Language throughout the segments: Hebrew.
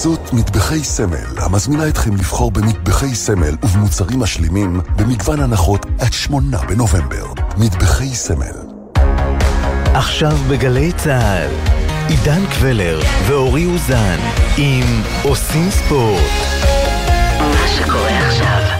בחסות מטבחי סמל, המזמינה אתכם לבחור במטבחי סמל ובמוצרים משלימים במגוון הנחות עד שמונה בנובמבר. מטבחי סמל. עכשיו בגלי צה"ל, עידן קבלר ואורי אוזן עם עושים ספורט. מה שקורה עכשיו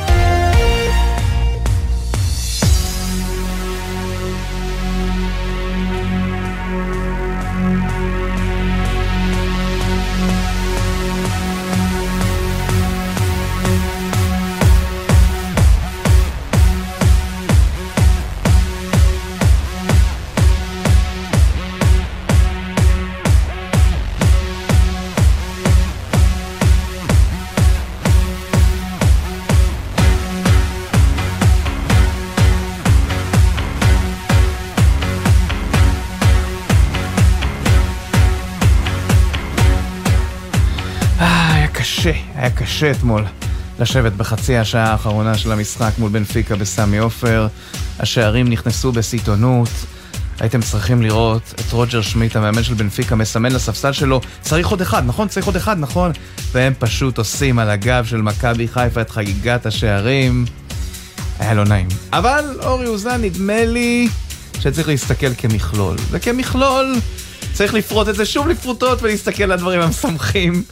היה קשה אתמול לשבת בחצי השעה האחרונה של המשחק מול בנפיקה בסמי עופר. השערים נכנסו בסיטונות. הייתם צריכים לראות את רוג'ר שמיט, המאמן של בנפיקה, מסמן לספסל שלו, צריך עוד אחד, נכון? צריך עוד אחד, נכון? והם פשוט עושים על הגב של מכבי חיפה את חגיגת השערים. היה לא נעים. אבל אורי אוזן, נדמה לי שצריך להסתכל כמכלול. וכמכלול צריך לפרוט את זה שוב לפרוטות ולהסתכל על הדברים המשמחים.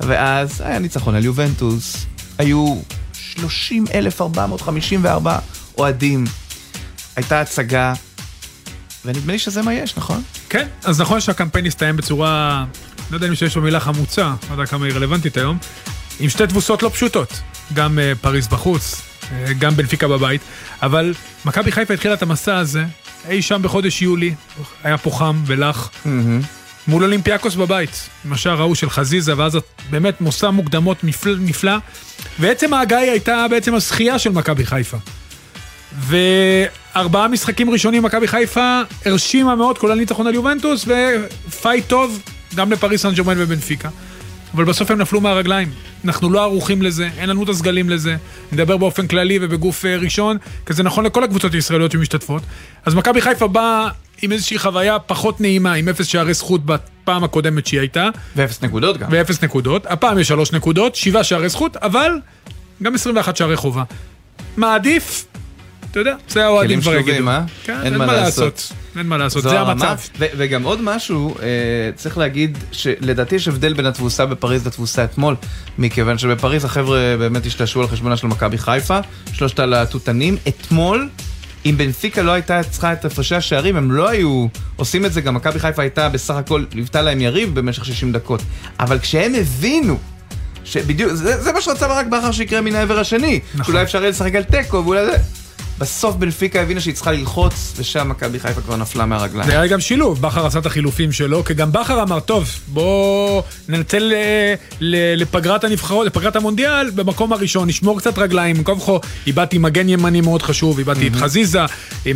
ואז היה ניצחון על יובנטוס, היו 30,454 אוהדים, הייתה הצגה, ונדמה לי שזה מה יש, נכון? כן, אז נכון שהקמפיין הסתיים בצורה, לא יודע אם שיש במילה חמוצה, לא יודע כמה היא רלוונטית היום, עם שתי תבוסות לא פשוטות, גם uh, פריז בחוץ, uh, גם בנפיקה בבית, אבל מכבי חיפה התחילה את המסע הזה אי שם בחודש יולי, היה פה חם ולח. Mm-hmm. מול אולימפיאקוס בבית, עם השער ההוא של חזיזה, ואז באמת מסע מוקדמות נפלא, נפלא. ועצם ההגעה הייתה בעצם הזכייה של מכבי חיפה. וארבעה משחקים ראשונים מכבי חיפה הרשימה מאוד, כולל ניצחון על יובנטוס, ופייט טוב גם לפריס סן ג'רמן ובנפיקה. אבל בסוף הם נפלו מהרגליים. אנחנו לא ערוכים לזה, אין לנו את הסגלים לזה. נדבר באופן כללי ובגוף אה, ראשון, כי זה נכון לכל הקבוצות הישראליות שמשתתפות. אז מכבי חיפה באה עם איזושהי חוויה פחות נעימה, עם אפס שערי זכות בפעם הקודמת שהיא הייתה. ואפס נקודות גם. ואפס נקודות. הפעם יש שלוש נקודות, שבעה שערי זכות, אבל גם 21 שערי חובה. מעדיף, אתה יודע, זה האוהדים כבר יגידו. כלים שלובים, אה? כן, אין, מה לעשות. לעשות. אין מה לעשות, זה המצב. וגם עוד משהו, אה, צריך להגיד שלדעתי יש הבדל בין התבוסה בפריז לתבוסה אתמול, מכיוון שבפריז החבר'ה באמת השתעשעו על חשבונה של מכבי חיפה, שלושת הלהטוטנים. אתמול אם בנפיקה לא הייתה צריכה את הפרשי השערים, הם לא היו עושים את זה, גם מכבי חיפה הייתה בסך הכל, ליוותה להם יריב במשך 60 דקות. אבל כשהם הבינו שבדיוק, זה, זה מה שרצה ברק בכר שיקרה מן העבר השני. נכון. שאולי אפשר יהיה לשחק על תיקו ואולי זה... בסוף בנפיקה הבינה שהיא צריכה ללחוץ, ושם מכבי חיפה כבר נפלה מהרגליים. זה היה גם שילוב, בכר עשה את החילופים שלו, כי גם בכר אמר, טוב, בוא ננצל אה, לפגרת הנבחרות, לפגרת המונדיאל, במקום הראשון, נשמור קצת רגליים, כה וכה, איבדתי מגן ימני מאוד חשוב, איבדתי את חזיזה,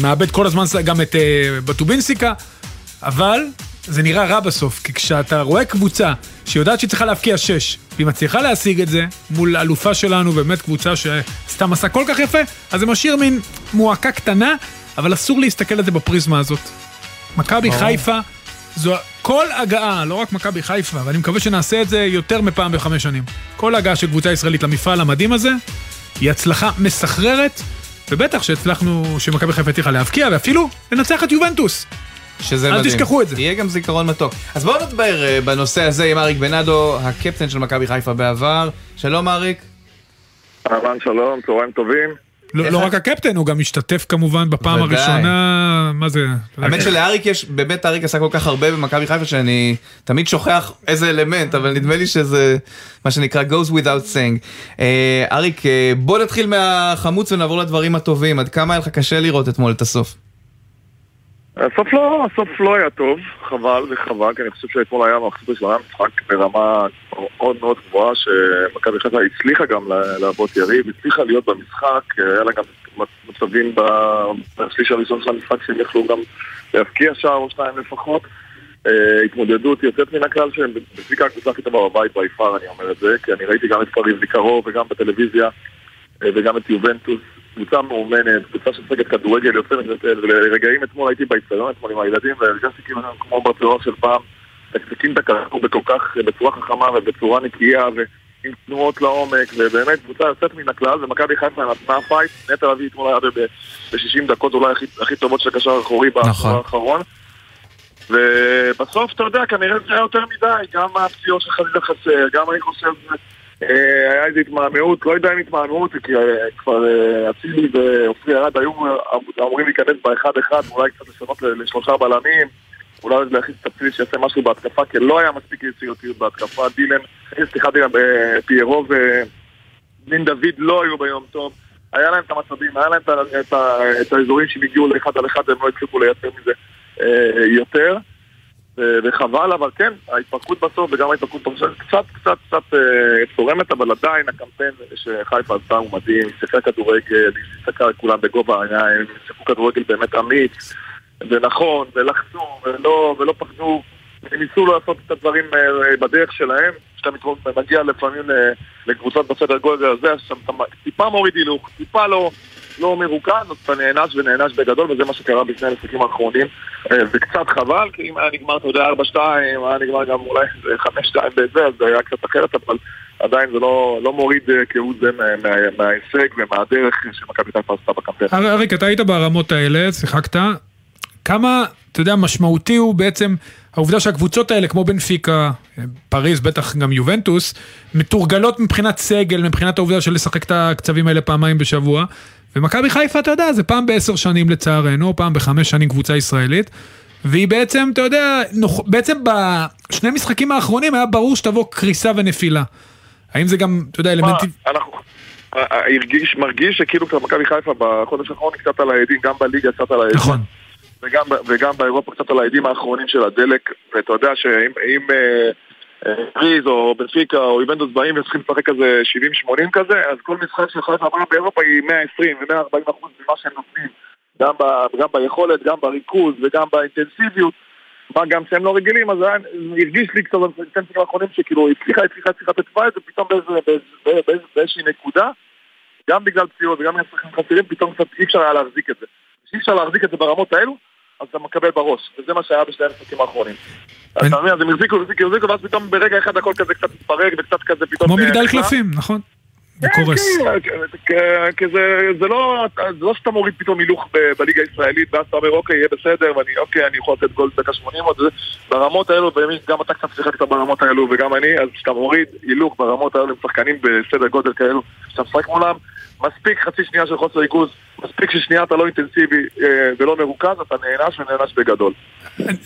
מאבד כל הזמן גם את אה, בטובינסיקה, אבל זה נראה רע בסוף, כי כשאתה רואה קבוצה שיודעת שהיא צריכה להבקיע שש, והיא מצליחה להשיג את זה מול אלופה שלנו, באמת קבוצה שעשתה מסע כל כך יפה, אז זה משאיר מין מועקה קטנה, אבל אסור להסתכל על זה בפריזמה הזאת. מכבי חיפה, זו כל הגעה, לא רק מכבי חיפה, ואני מקווה שנעשה את זה יותר מפעם בחמש שנים. כל הגעה של קבוצה ישראלית למפעל המדהים הזה, היא הצלחה מסחררת, ובטח שהצלחנו, שמכבי חיפה הצליחה להבקיע, ואפילו לנצח את יובנטוס. שזה אל מדהים. תשכחו את זה. יהיה גם זיכרון מתוק. אז בואו נדבר אה, בנושא הזה עם אריק בנאדו, הקפטן של מכבי חיפה בעבר. שלום אריק. אהלן, שלום, צהריים טובים. לא, לא רק הקפטן, הוא גם השתתף כמובן בפעם ודאי. הראשונה, מה זה? האמת שלאריק יש, באמת אריק עשה כל כך הרבה במכבי חיפה שאני תמיד שוכח איזה אלמנט, אבל נדמה לי שזה מה שנקרא goes without saying. אה, אריק, אה, בוא נתחיל מהחמוץ ונעבור לדברים הטובים, עד כמה היה לך קשה לראות אתמול את הסוף? הסוף לא, הסוף לא היה טוב, חבל וחבל, כי אני חושב שאתמול היה מחצית ראשונה משחק ברמה מאוד מאוד גבוהה, שמכבי חיפה הצליחה גם לעבוד יריב, הצליחה להיות במשחק, היה לה גם מצבים בשליש הראשון של המשחק שהם יכלו גם להבקיע שער או שניים לפחות. אה, התמודדות יוצאת מן הכלל שהם בנפיקה הקבוצה הכי טובה בבית by far, אני אומר את זה, כי אני ראיתי גם את פריז מקרוב וגם בטלוויזיה אה, וגם את יובנטוס קבוצה מאומנת, קבוצה שמשחקת כדורגל יוצא ולרגעים אתמול הייתי באצטדיון אתמול עם הילדים והרגשתי כאילו כמו ברצלונה של פעם מתקתקים את הכדור בכל כך, בצורה חכמה ובצורה נקייה ועם תנועות לעומק, ובאמת קבוצה יוצאת מן הכלל, ומכבי חיפה נתנה פייט, נטע לביא אתמול היה ב-60 דקות אולי הכי, הכי טובות של הקשר האחורי נכון. האחרון. ובסוף, אתה יודע, כנראה זה היה יותר מדי, גם הפציעות של חלילה חסר, גם אני חושב, אה, היה איזו התמהמהות, לא יודע אם התמהמהות, כי אה, כבר אה, אצילי ועופרי ארד היו אמורים להיכנס באחד אחד, אולי קצת לשנות לשלושה בלמים, אולי להכניס את אצילי שיעשה משהו בהתקפה, כי לא היה מספיק יצירתיות בהתקפה, דילן, אה, סליחה דילן, אה, פיירו ודין דוד לא היו ביום טוב. היה להם את המצבים, היה להם את, האזורים שהם הגיעו לאחד על אחד, הם לא הצליחו לייצר מזה אה, יותר. ו- וחבל, אבל כן, ההתפרקות בסוף וגם ההתפרקות בסוף קצת קצת קצת אה, צורמת, אבל עדיין הקמפיין שחיפה עשתה הוא מדהים, שיחקה כדורגל, שיחקה כולם בגובה העיניים, שיחקו כדורגל באמת אמיץ. ונכון, ולחצו ולא, ולא פחדו, וניסו לעשות את הדברים אה, בדרך שלהם, כשאתה מגיע לפעמים לקבוצות בסדר גודל הזה, אתה טיפה מוריד הילוך, טיפה לא... לא מרוכז, אז אתה נענש ונענש בגדול, וזה מה שקרה בשני המשחקים האחרונים. אה, וקצת חבל, כי אם היה נגמר, אתה יודע, 4-2, היה נגמר גם אולי 5-2 בזה, אז זה היה קצת אחרת, אבל עדיין זה לא, לא מוריד אה, כהוא זה מה- מה- מההישג ומהדרך שמכבי חיפה עשתה בקמפיין. אריק, אתה היית ברמות האלה, שיחקת. כמה, אתה יודע, משמעותי הוא בעצם העובדה שהקבוצות האלה, כמו בנפיקה, פריז, בטח גם יובנטוס, מתורגלות מבחינת סגל, מבחינת העובדה של לשחק את הקצבים האלה פעמיים בשבוע. ומכבי חיפה, אתה יודע, זה פעם בעשר שנים לצערנו, פעם בחמש שנים קבוצה ישראלית. והיא בעצם, אתה יודע, נוח... בעצם בשני משחקים האחרונים היה ברור שתבוא קריסה ונפילה. האם זה גם, אתה יודע, אלמנטים... אנחנו... אה, אה, הרגיש, מרגיש שכאילו כבר מכבי חיפה בחודש האחרון קצת על העדים, גם בליגה קצת על העדים. נכון. וגם, וגם באירופה קצת על העדים האחרונים של הדלק, ואתה יודע שאם אם, אה, פריז או בנפיקה או איבנדוס באים וצריכים לשחק כזה 70-80 כזה, אז כל משחק של חיפה אמרה באירופה היא 120 ו-140 אחוז ממה שהם נותנים, גם, ב, גם ביכולת, גם בריכוז וגם באינטנסיביות, מה גם שהם לא רגילים, אז הרגיש לי קצת במשחקים האחרונים שכאילו הצליחה, הצליחה, הצליחה לתקווה את זה פתאום באיזה- באיזה- באיזה- באיזושהי נקודה, גם בגלל פציעות וגם בגלל שחקנים חסרים, פתאום קצת אי אפשר היה להחזיק את זה. כשאי אפשר להחזיק את זה ברמות האלו, אז אתה מקבל בראש, וזה מה שהיה בשני המשחקים האחרונים. אתה מבין, אז הם החזיקו, החזיקו, החזיקו, ואז פתאום ברגע אחד הכל כזה קצת מתפרק וקצת כזה פתאום... כמו אה, מגדל. קלפים, נכון? זה קורס. כ- כי זה לא שאתה מוריד פתאום הילוך בליגה הישראלית ואז אתה אומר אוקיי יהיה בסדר ואני אוקיי אני יכול לתת גול דקה 80 עוד ברמות האלו באמת גם אתה קצת שיחקת ברמות האלו וגם אני אז כשאתה מוריד הילוך ברמות האלו עם שחקנים בסדר גודל כאלו שאתה משחק מולם מספיק חצי שנייה של חוסר ריכוז מספיק ששנייה אתה לא אינטנסיבי אה, ולא מרוכז אתה נענש ונענש בגדול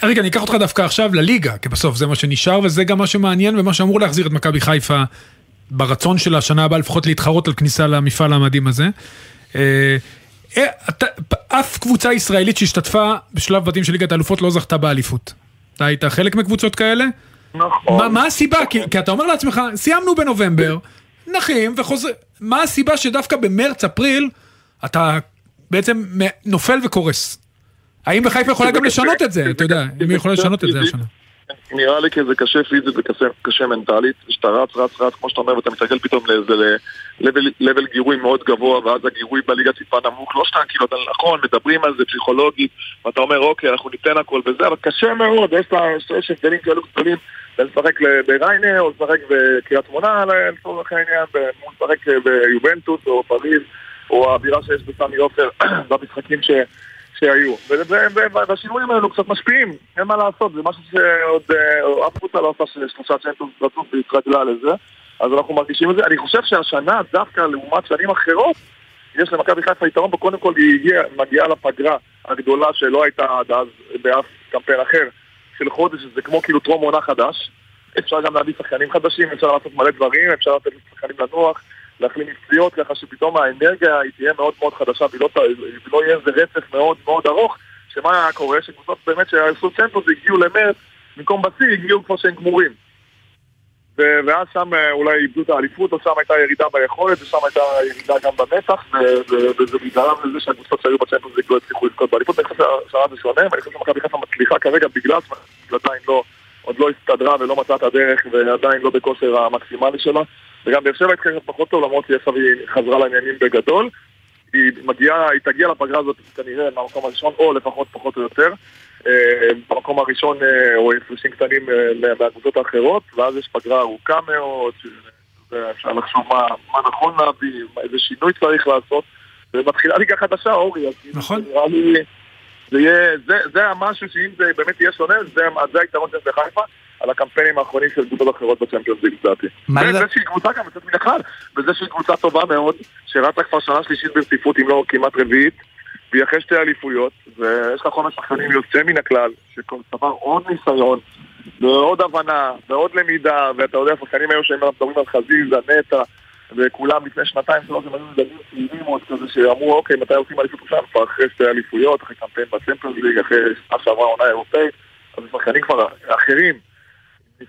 רגע, אני אקח אותך דווקא עכשיו לליגה, כי בסוף זה מה שנשאר, וזה גם מה שמעניין ומה שאמור להחזיר את מכבי חיפה ברצון של השנה הבאה לפחות להתחרות על כניסה למפעל המדהים הזה. אה, אה, אף קבוצה ישראלית שהשתתפה בשלב בתים של ליגת האלופות לא זכתה באליפות. אתה היית חלק מקבוצות כאלה? נכון מה, מה הסיבה? כי, כי אתה אומר לעצמך, סיימנו בנובמבר, נחים וחוזר... מה הסיבה שדווקא במרץ-אפריל אתה בעצם נופל וקורס? האם בחיפה יכולה גם לשנות את זה? אתה יודע, אם היא יכולה לשנות את זה השנה. נראה לי כי זה קשה פיזית וקשה קשה מנטלית, שאתה רץ, רץ, רץ, כמו שאתה אומר, ואתה מתרגל פתאום לאיזה לבל- גירוי מאוד גבוה, ואז הגירוי בליגה טיפה נמוך, לא שאתה כאילו, אתה נכון, מדברים על זה פסיכולוגית, ואתה אומר, אוקיי, אנחנו ניתן הכל וזה, אבל קשה מאוד, יש הבדלים כאלו גדולים בין לשחק בריינה, או לשחק בקריית שמונה, לצורך העניין, או לשחק ביובנטוס, או פריז, או האווירה שיש בסמי עופר במשחקים ש... שהיו. והשינויים האלו קצת משפיעים, אין מה לעשות, זה משהו שעוד אף קבוצה לא עושה שלושה צ'מפיונס רצוף והתרגלה לזה, אז אנחנו מרגישים את זה. אני חושב שהשנה, דווקא לעומת שנים אחרות, יש למכבי חיפה יתרון, וקודם כל היא הגיעה, מגיעה לפגרה הגדולה שלא הייתה עד אז באף קמפיין אחר, של חודש, שזה כמו כאילו טרום עונה חדש. אפשר גם להביא שחקנים חדשים, אפשר לעשות מלא דברים, אפשר לתת לשחקנים לנוח, להחלים מפציעות, ככה שפתאום האנרגיה היא תהיה מאוד מאוד חדשה, והיא לא, ולא יהיה איזה רצף מאוד מאוד ארוך, שמה קורה? שקבוצות באמת שעשו צ'מפיונס הגיעו למרץ, במקום בשיא הגיעו כבר שהם גמורים. ואז שם אה, אולי איבדו את האליפות, או שם הייתה ירידה ביכולת, ושם הייתה ירידה גם במתח, וזה גרם לזה שהקבוצות שהיו בצ'מפיונס ליג לא הצליחו לזכות באליפות. אני חושב שהשנה זה שונה, ואני חושב שמכבי חיפה מצליחה כרגע בגלל שעדיין לא, עוד לא הסתדרה ולא מצאה את הדרך, ועדיין לא בכושר המקסימלי שלה. וגם באר שבע התחילה פחות טוב, למרות היא חזרה לעניינים בגדול. היא מגיעה, היא תגיע לפגרה הזאת כנראה מהמקום הראשון, או לפחות פחות או יותר. אה, במקום הראשון אה, או הפרשים קטנים אה, מה- מהקבוצות האחרות, ואז יש פגרה ארוכה מאוד, שאפשר לחשוב מה, מה נכון להביא, איזה שינוי צריך לעשות, ומתחילה ליגה חדשה, אורי, אז כאילו נכון. זה נראה לי, זה יהיה, זה, זה המשהו שאם זה באמת יהיה שונה, זה, זה היתרון של חיפה. על הקמפיינים האחרונים של קבוצות אחרות בצ'מפיונס ליג לדעתי. וזה שהיא קבוצה גם יוצאת מן הכלל, וזה שהיא קבוצה טובה מאוד, שרצה כבר שנה שלישית ברציפות, אם לא כמעט רביעית, והיא אחרי שתי אליפויות, ויש לך חומר שחקנים יוצא מן הכלל, שצבר עוד ניסיון, ועוד הבנה, ועוד למידה, ואתה יודע, השחקנים היו שהם מדברים על חזיזה, נטע, וכולם לפני שנתיים שלוש הם היו ילדים צעירים עוד כזה, שאמרו, אוקיי, מתי עושים אליפות עכשיו? כבר אחרי שתי אליפויות, אחרי קמפיין בצ'מפיונס ליג, אחרי שנה שעברה עונה אירופאית, אז השחקנים כבר אחרים.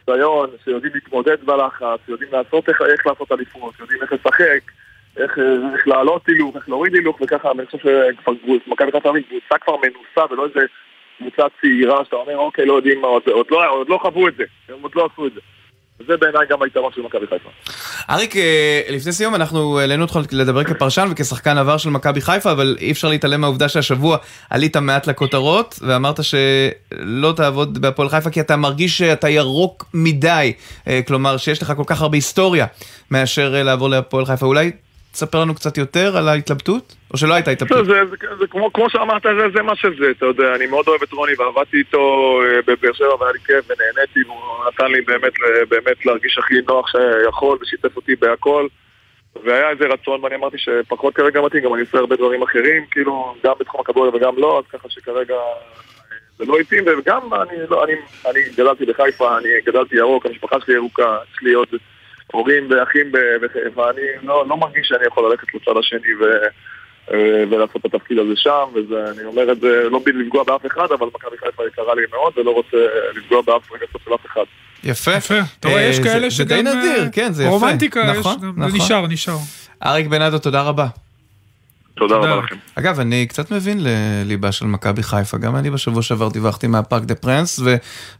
ניסיון, שיודעים להתמודד בלחץ, שיודעים לעשות איך, איך לעשות אליפות, יודעים איך לשחק, איך, איך לעלות הילוך, איך להוריד הילוך, וככה אני חושב שכבר מכבי חיפה היא קבוצה כבר מנוסה ולא איזה קבוצה צעירה שאתה אומר אוקיי לא יודעים מה עוד, עוד, לא, עוד לא חוו את זה, הם עוד לא עשו את זה. וזה בעיניי גם היתרון של מכבי חיפה. אריק, אה, לפני סיום אנחנו העלינו אותך לדבר כפרשן וכשחקן עבר של מכבי חיפה, אבל אי אפשר להתעלם מהעובדה שהשבוע עלית מעט לכותרות, ואמרת שלא תעבוד בהפועל חיפה כי אתה מרגיש שאתה ירוק מדי, אה, כלומר שיש לך כל כך הרבה היסטוריה מאשר אה, לעבור להפועל חיפה. אולי תספר לנו קצת יותר על ההתלבטות? או שלא הייתה זה, התלבטות? זה, זה, זה כמו, כמו שאמרת, זה, זה מה שזה, אתה יודע, אני מאוד אוהב את רוני ועבדתי איתו אה, בבאר שבע והיה לי כיף ונהניתי והוא נתן לי באמת, באמת להרגיש הכי נוח שיכול ושיתף אותי בהכל והיה איזה רצון ואני אמרתי שפחות כרגע מתאים, גם אני עושה הרבה דברים אחרים, כאילו גם בתחום הכדורגל וגם לא, אז ככה שכרגע אה, זה לא התאים וגם אני, לא, אני, אני גדלתי בחיפה, אני גדלתי ירוק, המשפחה שלי ירוקה, יש לי עוד הורים ואחים בחיפה, ואני לא, לא מרגיש שאני יכול ללכת לצד השני ו... ולעשות את התפקיד הזה שם, ואני אומר את זה לא בשביל לפגוע באף אחד, אבל מכבי חיפה יקרה לי מאוד, ולא רוצה לפגוע באף רגשות של אף אחד. יפה. יפה. אתה רואה, אה, יש זה- כאלה זה שגם... די נדיר, אה, כן, זה יפה. רומנטיקה, יש נכון, גם, נכון. זה נשאר, נשאר. אריק בנאדו, תודה רבה. תודה. רבה לכם. אגב, אני קצת מבין לליבה של מכבי חיפה. גם אני בשבוע שעבר דיווחתי מהפארק דה פרנס,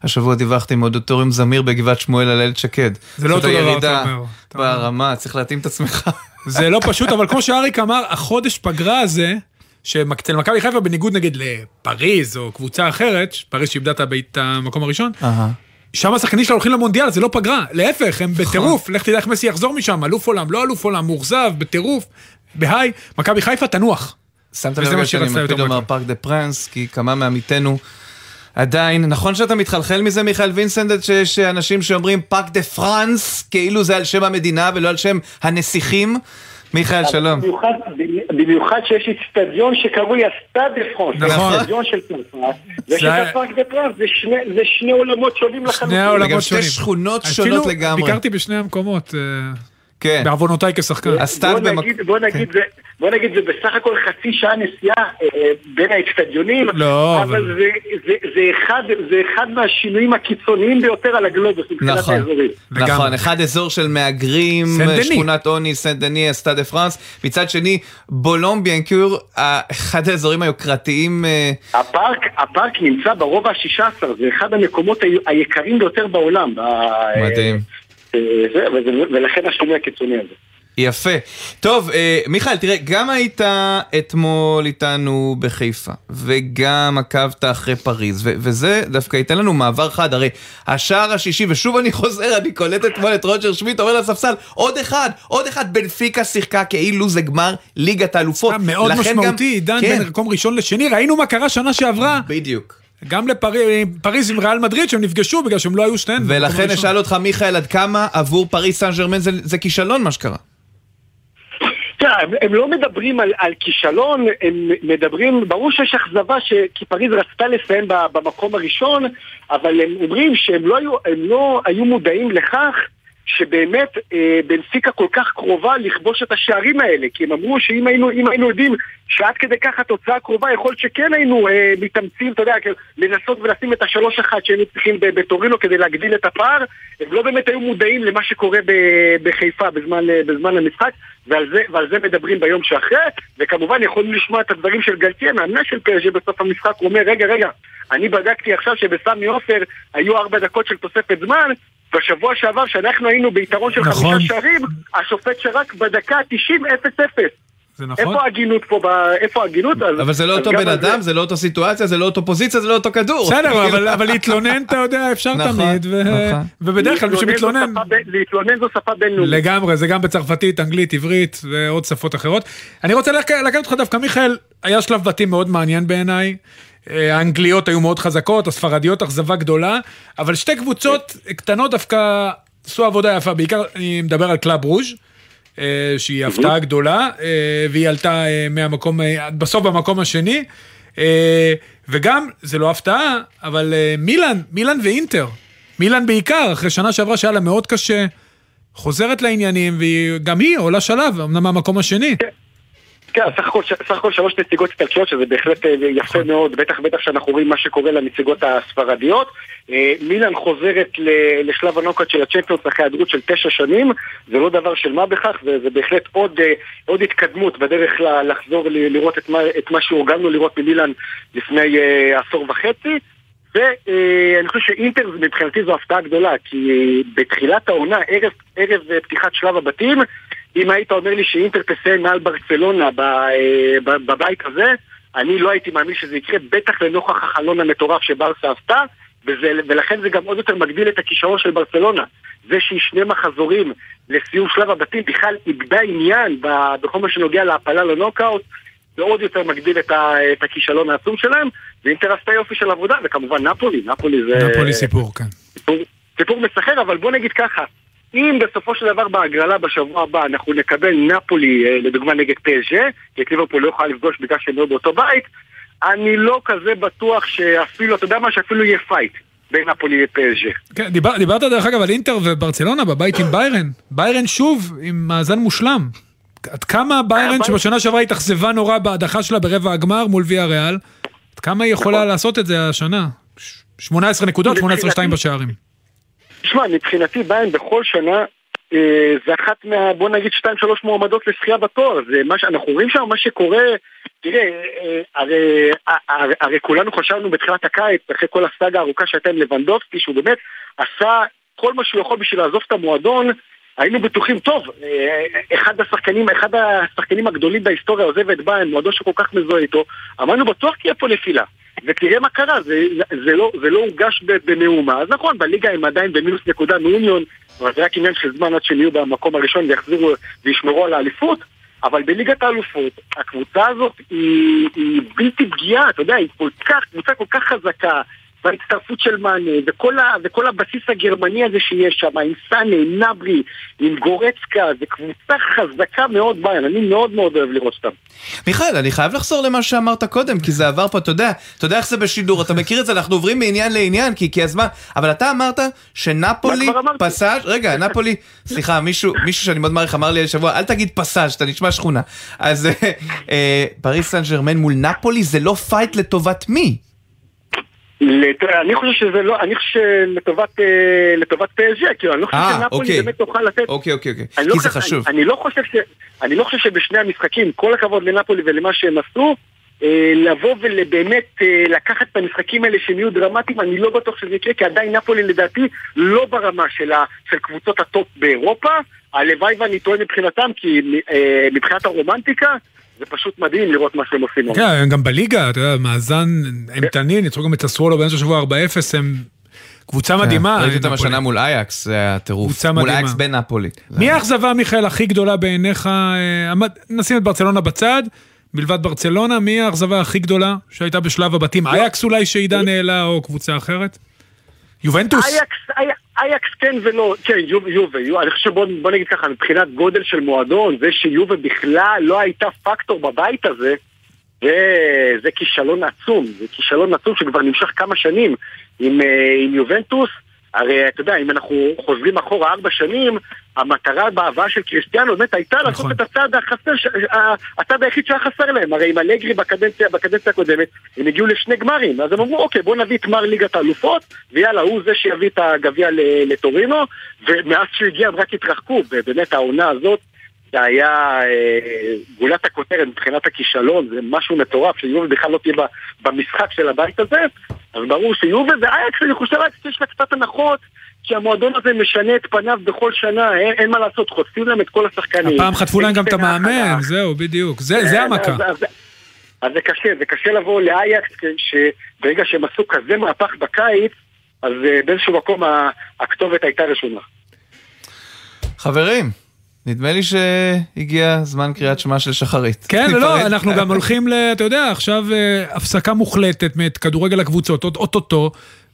והשבוע דיווחתי מאודיטוריום זמיר בגבעת שמואל על איילת שקד. זה לא אותו דבר, אתה אומר. ברמה, צריך להתאים את עצמך. זה לא פשוט, אבל כמו שאריק אמר, החודש פגרה הזה, שאצל מכבי חיפה, בניגוד נגיד לפריז או קבוצה אחרת, פריז שאיבדה את המקום הראשון. שם השחקנים שלה הולכים למונדיאל, זה לא פגרה, להפך, הם בטירוף, לך תדע איך מסי יחזור משם, אלוף עולם, לא אלוף עולם, מאוכזב, בטירוף, בהיי, מכבי חיפה תנוח. שמת לב שאני מקפיד לומר. פארק דה פרנס, כי כמה מעמיתינו עדיין, נכון שאתה מתחלחל מזה, מיכאל וינסנדט, שיש אנשים שאומרים פארק דה פרנס, כאילו זה על שם המדינה ולא על שם הנסיכים? מיכאל, שלום. במיוחד, במיוחד שיש אצטדיון שקרוי הסטאד דה פרנס, נכון. זה אצטדיון של צרפת, ויש את הפארק דה פרנס, זה שני- זה שני עולמות שונים לחלוטין. שני העולמות וגם שתי שונים. שכונות שונות לגמרי. ביקרתי בשני המקומות, אה, כן. בעוונותיי כשחקן. הסטאד בוא במק... נגיד, בוא נגיד, זה, בוא נגיד, זה בסך הכל חצי שעה נסיעה אה, בין האצטדיונים, לא, אבל אבל- זה, זה, זה, אחד, זה אחד מהשינויים הקיצוניים ביותר על הגלובוס מבחינת נכון. האזורים. נכון, אחד אזור של מהגרים. שכונת עוני, סן דני, הסטאד דה פרנס, מצד שני, בולון ביאנקור, אה, אחד האזורים היוקרתיים, אה, הפארק, הפארק נמצא ברובע ה-16, זה אחד המקומות היקרים ביותר בעולם. ב- מדהים. וזה- ולכן השינוי הקיצוני הזה. יפה. טוב, אה, מיכאל, תראה, גם היית אתמול איתנו בחיפה, וגם עקבת אחרי פריז, ו- וזה דווקא ייתן לנו מעבר חד, הרי השער השישי, ושוב אני חוזר, אני קולט אתמול את רוג'ר שמיט, אומר לספסל, עוד אחד, עוד אחד, בנפיקה שיחקה כאילו זה גמר ליגת האלופות. מאוד משמעותי, עידן כן, בין מקום ראשון לשני, ראינו מה קרה שנה שעברה, בדיוק. גם לפריז עם ריאל מדריד, שהם נפגשו בגלל שהם לא היו שתיהן. ולכן. אשאל אותך, מיכאל, עד כמה עבור פריז סן ג'רמן זה, זה כישלון מה שקרה? תראה, הם, הם לא מדברים על, על כישלון, הם מדברים, ברור שיש אכזבה ש... כי פריז רצתה לסיים במקום הראשון, אבל הם אומרים שהם לא היו, הם לא היו מודעים לכך שבאמת אה, בנפיקה כל כך קרובה לכבוש את השערים האלה, כי הם אמרו שאם היינו, היינו יודעים שעד כדי כך התוצאה קרובה, יכול להיות שכן היינו אה, מתאמצים, אתה יודע, כאילו, לנסות ולשים את השלוש אחת שהיינו צריכים בטורינו כדי להגדיל את הפער, הם לא באמת היו מודעים למה שקורה בחיפה בזמן, אה, בזמן המשחק, ועל זה, ועל זה מדברים ביום שאחרי, וכמובן יכולנו לשמוע את הדברים של גלתיה, מאמנה של פרג'ה בסוף המשחק, הוא אומר, רגע, רגע, אני בדקתי עכשיו שבסמי עופר היו ארבע דקות של תוספת זמן, בשבוע שעבר, שאנחנו היינו ביתרון של נכון. חמישה שערים, השופט שרק בדקה ה-90 0-0. זה נכון. איפה ההגינות פה, ב- איפה ההגינות? אז- אבל זה לא אותו בן על זה- אדם, זה לא אותו סיטואציה, זה לא אותו פוזיציה, זה לא אותו כדור. בסדר, אבל- אבל להתלונן, אתה יודע, אפשר נכון, תמיד, ו- נכון. ובדרך כלל מי שמתלונן... להתלונן זו שפה בינלאומית. לגמרי, זה גם בצרפתית, אנגלית, עברית ועוד שפות אחרות. אני רוצה לק- לקחת אותך דווקא, מיכאל, היה שלב בתים מאוד מעניין בעיניי. האנגליות היו מאוד חזקות, הספרדיות אכזבה גדולה, אבל שתי קבוצות קטנות דווקא עשו עבודה יפה, בעיקר אני מדבר על קלאב ברוז'. אה, שהיא הפתעה גדולה, אה, והיא עלתה אה, מהמקום, בסוף במקום השני, וגם, זה לא הפתעה, אבל מילאן, מילאן ואינטר, מילאן בעיקר, אחרי שנה שעברה שהיה לה מאוד קשה, חוזרת לעניינים, וגם היא עולה שלב, אמנם מהמקום השני. כן, סך הכל, סך הכל שלוש נציגות איטלקיות, שזה בהחלט אה, יפה מאוד, בטח בטח שאנחנו רואים מה שקורה לנציגות הספרדיות. אה, מילאן חוזרת לשלב הנוקאט של הצ'מפיונס אחרי היעדרות של תשע שנים, זה לא דבר של מה בכך, זה, זה בהחלט עוד, אה, עוד התקדמות בדרך לחזור לראות את מה, את מה שהורגלנו לראות ממילאן לפני עשור וחצי. ואני חושב שאינטר מבחינתי זו הפתעה גדולה, כי בתחילת העונה, ערב, ערב פתיחת שלב הבתים, אם היית אומר לי שאינטר תסיים מעל ברצלונה אה, בבית הזה, אני לא הייתי מאמין שזה יקרה, בטח לנוכח החלון המטורף שברסה עשתה, וזה, ולכן זה גם עוד יותר מגדיל את הכישרון של ברצלונה. זה שהיא שני מחזורים לסיום שלב הבתים בכלל איבדה עניין בכל מה שנוגע להעפלה לנוקאוט, זה עוד יותר מגדיל את, ה, את הכישלון העצום שלהם, ואינטר עשתה יופי של עבודה, וכמובן נפולי, נפולי זה... נפולי סיפור, כן. סיפור, סיפור מסחרר, אבל בוא נגיד ככה, אם בסופו של דבר בהגרלה בשבוע הבא אנחנו נקבל נפולי, אה, לדוגמה נגד פסז'ה, כי את ליברפול לא יכולה לפגוש בגלל שהם לא באותו בית, אני לא כזה בטוח שאפילו, אתה יודע מה, שאפילו יהיה פייט בין נפולי לפסז'ה. כן, דיבר, דיברת דרך אגב על אינטר וברצלונה בבית עם ביירן. ביירן שוב עם מאזן מושלם. עד כמה ביירן שבשנה שעברה התאכזבה נורא בהדחה שלה ברבע הגמר מול ויה ריאל, עד כמה היא יכולה לעשות את זה השנה? ש- 18 נקודות, 18-2 בשערים. תשמע, מבחינתי ביין בכל שנה אה, זה אחת מה... בוא נגיד שתיים שלוש מועמדות לזכייה בתואר. זה מה שאנחנו רואים שם, מה שקורה... תראה, אה, הרי, הרי, הרי כולנו חשבנו בתחילת הקיץ, אחרי כל הסאגה הארוכה שהייתה עם לבנדובסקי, שהוא באמת עשה כל מה שהוא יכול בשביל לעזוב את המועדון. היינו בטוחים, טוב, אה, אחד השחקנים, אחד השחקנים הגדולים בהיסטוריה עוזב את ביין, מועדון שכל כך מזוהה איתו, אמרנו בטוח תהיה פה נפילה. ותראה מה קרה, זה, זה, לא, זה לא הורגש ב- במהומה. אז נכון, בליגה הם עדיין במינוס נקודה מאוניון, אבל זה רק עניין של זמן עד שהם יהיו במקום הראשון ויחזירו וישמרו על האליפות. אבל בליגת האלופות, הקבוצה הזאת היא, היא בלתי פגיעה, אתה יודע, היא כל כך, קבוצה כל כך חזקה, וההצטרפות של מאנה, וכל, ה, וכל הבסיס הגרמני הזה שיש שם, עם סאנה, עם גנברי, עם גורצקה, זה קבוצה חזקה מאוד ביירן, אני מאוד מאוד אוהב לראות אותם. מיכאל, אני חייב לחזור למה שאמרת קודם, כי זה עבר פה, אתה יודע, אתה יודע איך זה בשידור, אתה מכיר את זה, אנחנו עוברים מעניין לעניין, כי כי הזמן, אבל אתה אמרת שנפולי מה? פסז', רגע, נפולי, סליחה, מישהו, מישהו שאני מאוד מעריך אמר לי השבוע, אל תגיד פסז', אתה נשמע שכונה. אז אה, פריס סן ג'רמן מול נפולי זה לא פייט לטובת מי? לת- אני חושב שזה לא, אני חושב שלטובת אה, לטובת פסז'ה, כאילו, אני לא חושב אה, שנפולי אוקיי. באמת תוכל לתת... אוקיי, אוקיי, אוקיי, לא כי זה חשוב. אני, לא חושב ש... אני לא חושב שבשני המשחקים, כל הכבוד לנפולי ולמה שהם עשו, אה, לבוא ובאמת לקחת את המשחקים האלה שהם יהיו דרמטיים, אני לא בטוח שזה יקרה, כי עדיין נפולי לדעתי לא ברמה של, ה, של קבוצות ה top באירופה. הלוואי ואני טועה מבחינתם, כי מבחינת הרומנטיקה, זה פשוט מדהים לראות מה שהם עושים. כן, הם גם בליגה, אתה יודע, מאזן אימתני, ניצחו גם את הסוולו באמצע השבוע 4-0, הם קבוצה מדהימה. כן, ראיתי אותם. השנה מול אייקס, זה היה טירוף. קבוצה מול מדהימה. אייקס בנפולי. מי האכזבה, מיכאל, הכי גדולה בעיניך? אה, נשים את ברצלונה בצד, מלבד ברצלונה, מי האכזבה הכי גדולה שהייתה בשלב הבתים? אייקס אולי שעידן העלה או קבוצה אחרת? יובנטוס? אייקס, איי- אייקס כן ולא, כן, יובה, יובה. אני חושב שבוא בוא נגיד ככה, מבחינת גודל של מועדון, זה שיובה בכלל לא הייתה פקטור בבית הזה, זה, זה כישלון עצום, זה כישלון עצום שכבר נמשך כמה שנים עם, אה, עם יובנטוס. הרי אתה יודע, אם אנחנו חוזרים אחורה ארבע שנים, המטרה בהבאה של קריסטיאנו באמת הייתה לעשות נכון. את הצעד החסר, ש- ה- הצעד היחיד שהיה חסר להם. הרי עם אלגרי בקדנציה, בקדנציה הקודמת, הם הגיעו לשני גמרים. אז הם אמרו, אוקיי, בואו נביא את מר ליגת האלופות, ויאללה, הוא זה שיביא את הגביע לטורינו, ומאז שהוא הגיע הם רק התרחקו, ובאמת העונה הזאת, זה היה אה, גולת הכותרת מבחינת הכישלון, זה משהו מטורף, שיובל בכלל לא תהיה במשחק של הבית הזה. אז ברור שיובל ואייקס, אני חושב אייקס יש לה קצת הנחות, כי המועדון הזה משנה את פניו בכל שנה, אין, אין מה לעשות, חוטפים להם את כל השחקנים. הפעם חטפו להם גם את המאמן. זהו, בדיוק. זה זה אז- המכה. אז- אז- אז זה קשה, זה קשה לבוא לאייקס, שברגע שהם עשו כזה מהפך בקיץ, אז אה, באיזשהו מקום הכתובת הייתה רשומה. חברים, נדמה לי שהגיע זמן קריאת שמע של שחרית. כן, ניפרד. לא, אנחנו גם הולכים ל... אתה יודע, עכשיו אה, הפסקה מוחלטת מאת כדורגל הקבוצות, אוטוטו.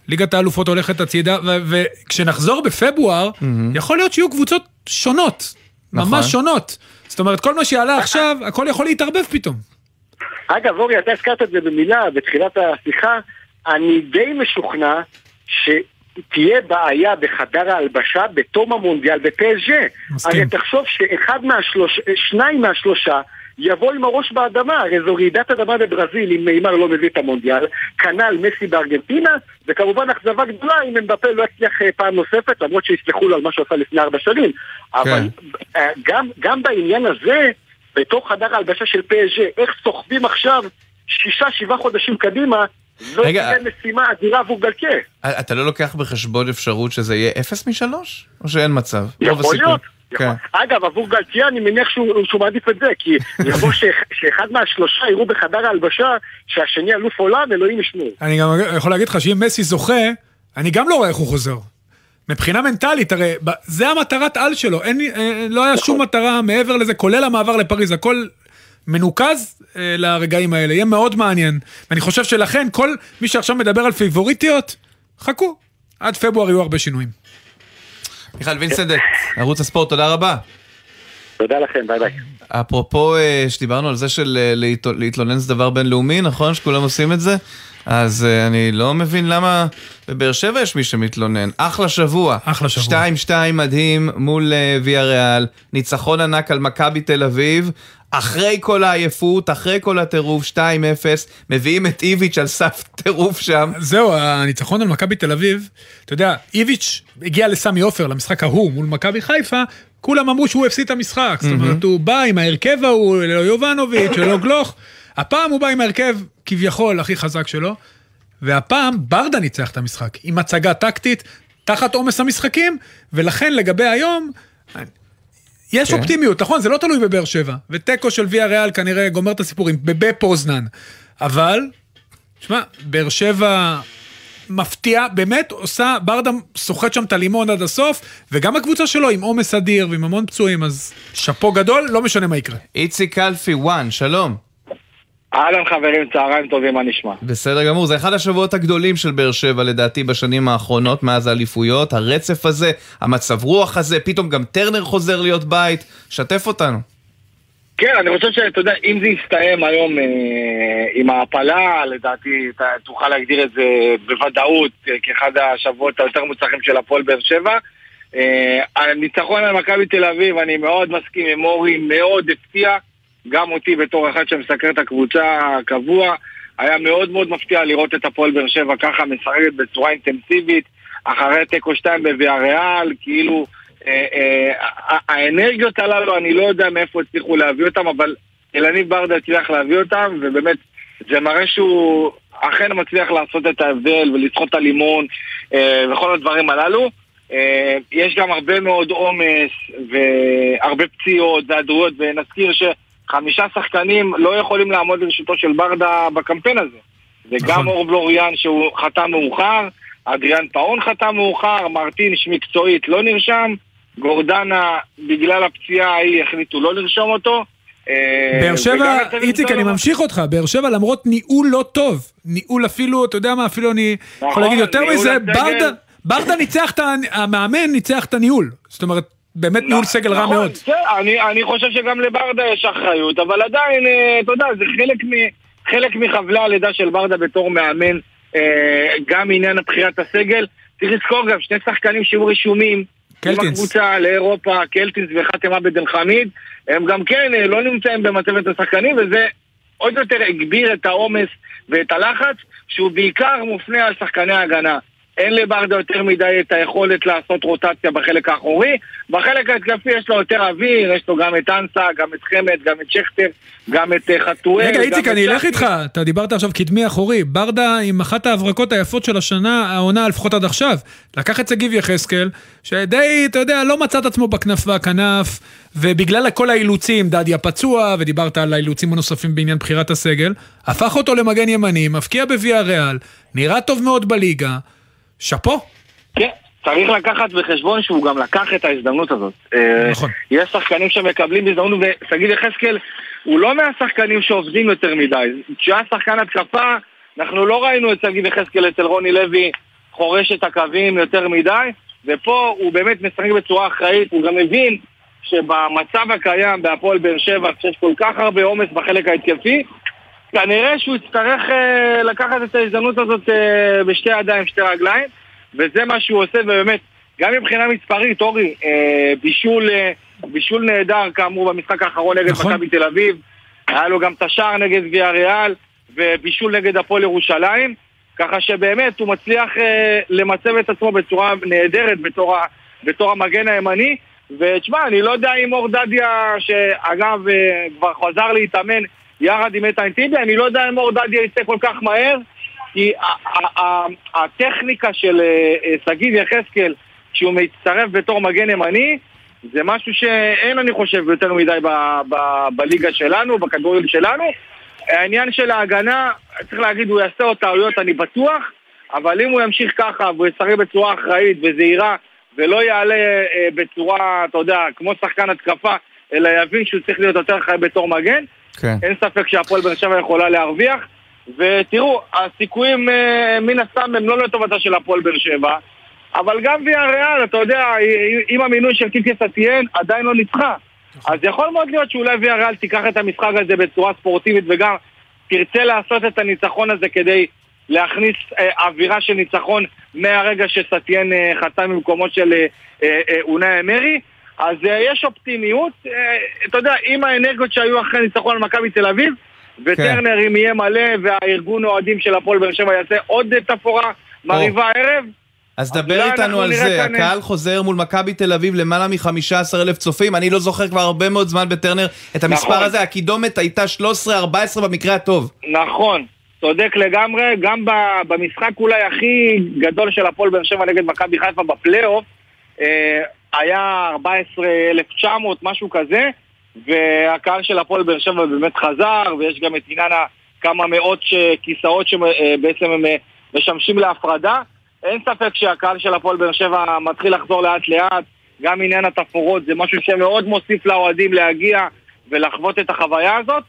ליגת האלופות הולכת הצידה, ו- וכשנחזור בפברואר, יכול להיות שיהיו קבוצות שונות. נכון. ממש שונות. זאת אומרת, כל מה שיעלה עכשיו, הכל יכול להתערבב פתאום. אגב, אורי, אתה הזכרת את זה במילה בתחילת השיחה, אני די משוכנע שתהיה בעיה בחדר ההלבשה בתום המונדיאל בפסג'. מסכים. הרי תחשוב שאחד מהשלוש... שניים מהשלושה יבוא עם הראש באדמה, הרי זו רעידת אדמה בברזיל אם נאמר לא מביא את המונדיאל, כנ"ל מסי בארגנטינה, וכמובן אכזבה גדולה אם אמבפה לא יצליח אה, פעם נוספת, למרות שיסלחו לו על מה שהוא עשה לפני ארבע שנים. אבל אה, גם, גם בעניין הזה, בתוך חדר ההלבשה של פאז'ה, איך סוחבים עכשיו שישה, שבעה חודשים קדימה, זו רגע, תהיה משימה אדירה עבור גלקה. אתה לא לוקח בחשבון אפשרות שזה יהיה אפס משלוש? או שאין מצב? יכול. להיות. כן. יכול. אגב, עבור גלקיה אני מניח שהוא, שהוא מעדיף את זה, כי יבוא שאח- שאחד מהשלושה יראו בחדר ההלבשה שהשני אלוף עולם, אלוהים ישמור. אני גם יכול להגיד לך שאם מסי זוכה, אני גם לא רואה איך הוא חוזר. מבחינה מנטלית, הרי זה המטרת על שלו, אין, אה, לא היה שום מטרה מעבר לזה, כולל המעבר לפריז, הכל מנוקז אה, לרגעים האלה, יהיה מאוד מעניין. ואני חושב שלכן, כל מי שעכשיו מדבר על פייבוריטיות, חכו, עד פברואר יהיו הרבה שינויים. מיכאל וינסנדט, ערוץ הספורט, תודה רבה. תודה לכם, ביי ביי. אפרופו אה, שדיברנו על זה של אה, להתל- להתלונן זה דבר בינלאומי, נכון? שכולם עושים את זה? אז אה, אני לא מבין למה בבאר שבע יש מי שמתלונן. אחלה שבוע. אחלה שבוע. 2-2 מדהים מול אה, ויה ריאל, ניצחון ענק על מכבי תל אביב. אחרי כל העייפות, אחרי כל הטירוף, 2-0, מביאים את איביץ' על סף טירוף שם. זהו, הניצחון על מכבי תל אביב, אתה יודע, איביץ' הגיע לסמי עופר, למשחק ההוא מול מכבי חיפה, כולם אמרו שהוא הפסיד את המשחק. זאת אומרת, הוא בא עם ההרכב ההוא, ללא יובנוביץ', ללא גלוך. הפעם הוא בא עם ההרכב כביכול הכי חזק שלו, והפעם ברדה ניצח את המשחק, עם הצגה טקטית, תחת עומס המשחקים, ולכן לגבי היום, יש כן. אופטימיות, נכון? זה לא תלוי בבאר שבע. ותיקו של ויה ריאל כנראה גומר את הסיפורים, בפוזנן. אבל, שמע, באר שבע מפתיעה, באמת עושה, ברדה סוחט שם את הלימון עד הסוף, וגם הקבוצה שלו עם עומס אדיר ועם המון פצועים, אז שאפו גדול, לא משנה מה יקרה. איציק קלפי, וואן, שלום. אהלן חברים, צהריים טובים, מה נשמע? בסדר גמור, זה אחד השבועות הגדולים של באר שבע לדעתי בשנים האחרונות מאז האליפויות, הרצף הזה, המצב רוח הזה, פתאום גם טרנר חוזר להיות בית, שתף אותנו. כן, אני חושב שאתה יודע, אם זה יסתיים היום אה, עם ההעפלה, לדעתי אתה תוכל להגדיר את זה בוודאות אה, כאחד השבועות היותר מוצלחים של הפועל באר שבע. אה, הניצחון על מכבי תל אביב, אני מאוד מסכים עם אורי, מאוד הפתיע, גם אותי בתור אחד שמסקר את הקבוצה הקבוע. היה מאוד מאוד מפתיע לראות את הפועל באר שבע ככה משחקת בצורה אינטנסיבית, אחרי תיקו 2 בוויה ריאל, כאילו... אה, אה, האנרגיות הללו, אני לא יודע מאיפה הצליחו להביא אותם, אבל אלניב ברדה הצליח להביא אותם, ובאמת, זה מראה שהוא אכן מצליח לעשות את ההבדל ולסחוט את הלימון אה, וכל הדברים הללו. אה, יש גם הרבה מאוד עומס והרבה פציעות והיעדרויות, ונזכיר שחמישה שחקנים לא יכולים לעמוד לרשותו של ברדה בקמפיין הזה. זה גם נכון. אור בלוריאן שהוא חתם מאוחר, אדריאן פאון חתם מאוחר, מרטין שמקצועית לא נרשם, גורדנה בגלל הפציעה ההיא החליטו לא לרשום אותו. אה, באר שבע, איציק, אני. ממשיך אותך, באר שבע למרות ניהול לא טוב, ניהול אפילו, אתה יודע מה, אפילו אני יכול נכון, להגיד יותר מזה. ברדה, ברדה ניצח את. המאמן ניצח את הניהול. זאת אומרת, באמת ניהול סגל רע נכון, מאוד. אני, חושב שגם לברדה יש אחריות, אבל עדיין, אה, אתה יודע, זה חלק, מחבלי הלידה של ברדה בתור מאמן, אה, גם עניין בחירת הסגל. צריך לזכור גם שני שחקנים שהיו רשומים, עם קלטינס. הקבוצה לאירופה, קלטינס וחתם עבד אל חמיד, הם גם כן אה, לא נמצאים במצבת השחקנים, וזה עוד יותר הגביר את העומס ואת הלחץ, שהוא בעיקר מופנה על שחקני ההגנה. אין לברדה יותר מדי את היכולת לעשות רוטציה בחלק האחורי. בחלק ההתקפי יש לו יותר אוויר, יש לו גם את אנסה, גם את חמד, גם את שכטר, גם את אה, חתואל. רגע, איציק, אני אלך. איתך. אתה דיברת עכשיו קדמי אחורי. ברדה עם אחת ההברקות היפות של השנה, העונה לפחות עד עכשיו. לקח את שגיב יחזקאל, שדי, אתה יודע, לא מצא את עצמו בכנף והכנף, ובגלל כל האילוצים, דדיה פצוע, ודיברת על האילוצים הנוספים בעניין בחירת הסגל, הפך אותו למגן ימני, מבקיע בוויה ריאל, נראה טוב מאוד בליגה. שאפו. כן, צריך לקחת בחשבון שהוא גם לקח את ההזדמנות הזאת. אה, נכון. יש שחקנים שמקבלים הזדמנות, ושגיב יחזקאל הוא לא מהשחקנים שעובדים יותר מדי. כשהיה שחקן התקפה, אנחנו לא ראינו את שגיב יחזקאל אצל רוני לוי חורש את הקווים יותר מדי, ופה הוא באמת משחק בצורה אחראית, הוא גם מבין שבמצב הקיים בהפועל באר שבע, כשיש כל כך הרבה עומס בחלק ההתקפי, כנראה שהוא יצטרך אה, לקחת את ההזדמנות הזאת אה, בשתי ידיים, שתי רגליים, וזה מה שהוא עושה, ובאמת, גם מבחינה מספרית, אורי, אה, בישול, אה, בישול נהדר כאמור במשחק האחרון נגד נכון. מכבי תל אביב, היה לו גם את השער נגד ויה ריאל, ובישול נגד הפועל ירושלים, ככה שבאמת הוא מצליח אה, למצב את עצמו בצורה נהדרת בתור, בתור המגן הימני, ותשמע, אני לא יודע אם אור דדיה, שאגב אה, כבר חזר להתאמן יחד עם איתן טיבי, אני לא יודע אם אור דדיה יצא כל כך מהר, כי הטכניקה של אה, אה, שגיב יחזקאל, כשהוא מצטרף בתור מגן ימני, זה משהו שאין, אני חושב, יותר מדי בליגה שלנו, בכדורגל שלנו. העניין של ההגנה, צריך להגיד, הוא יעשה עוד טעויות, אני בטוח, אבל אם הוא ימשיך ככה והוא ישחק בצורה אחראית וזהירה ולא יעלה אה, בצורה, אתה יודע, כמו שחקן התקפה, אלא יבין שהוא צריך להיות יותר חי בתור מגן, כן. אין ספק שהפועל באר שבע יכולה להרוויח. ותראו, הסיכויים אה, מן הסתם הם לא לטובתה של הפועל באר שבע, אבל גם ויה ריאל, אתה יודע, עם המינוי של קיקי סטיאן עדיין לא ניצחה. אז יכול מאוד להיות שאולי ויה ריאל תיקח את המשחק הזה בצורה ספורטיבית וגם תרצה לעשות את הניצחון הזה כדי להכניס אה, אווירה של ניצחון מהרגע שסטיאן אה, חתם במקומו של אה, אה, אה, אונאי אמרי. אז אה, יש אופטימיות, אה, אתה יודע, עם האנרגיות שהיו אחרי ניצחון על מכבי תל אביב, וטרנר אם יהיה מלא והארגון אוהדים של הפועל באר שבע יעשה עוד תפאורה מרהיבה הערב, אז דבר אולי איתנו על זה, כאן- הקהל חוזר מול מכבי תל אביב למעלה מ-15 אלף צופים, אני לא זוכר כבר הרבה מאוד זמן בטרנר את המספר נכון. הזה, הקידומת הייתה 13-14 במקרה הטוב. נכון, צודק לגמרי, גם במשחק אולי הכי גדול של הפועל באר שבע נגד מכבי חיפה בפלייאוף, אה, היה 14,900, משהו כזה, והקהל של הפועל באר שבע באמת חזר, ויש גם את עניין כמה מאות ש- כיסאות שבעצם הם אה, משמשים להפרדה. אין ספק שהקהל של הפועל באר שבע מתחיל לחזור לאט לאט, גם עניין התפאורות זה משהו שמאוד מוסיף לאוהדים להגיע ולחוות את החוויה הזאת.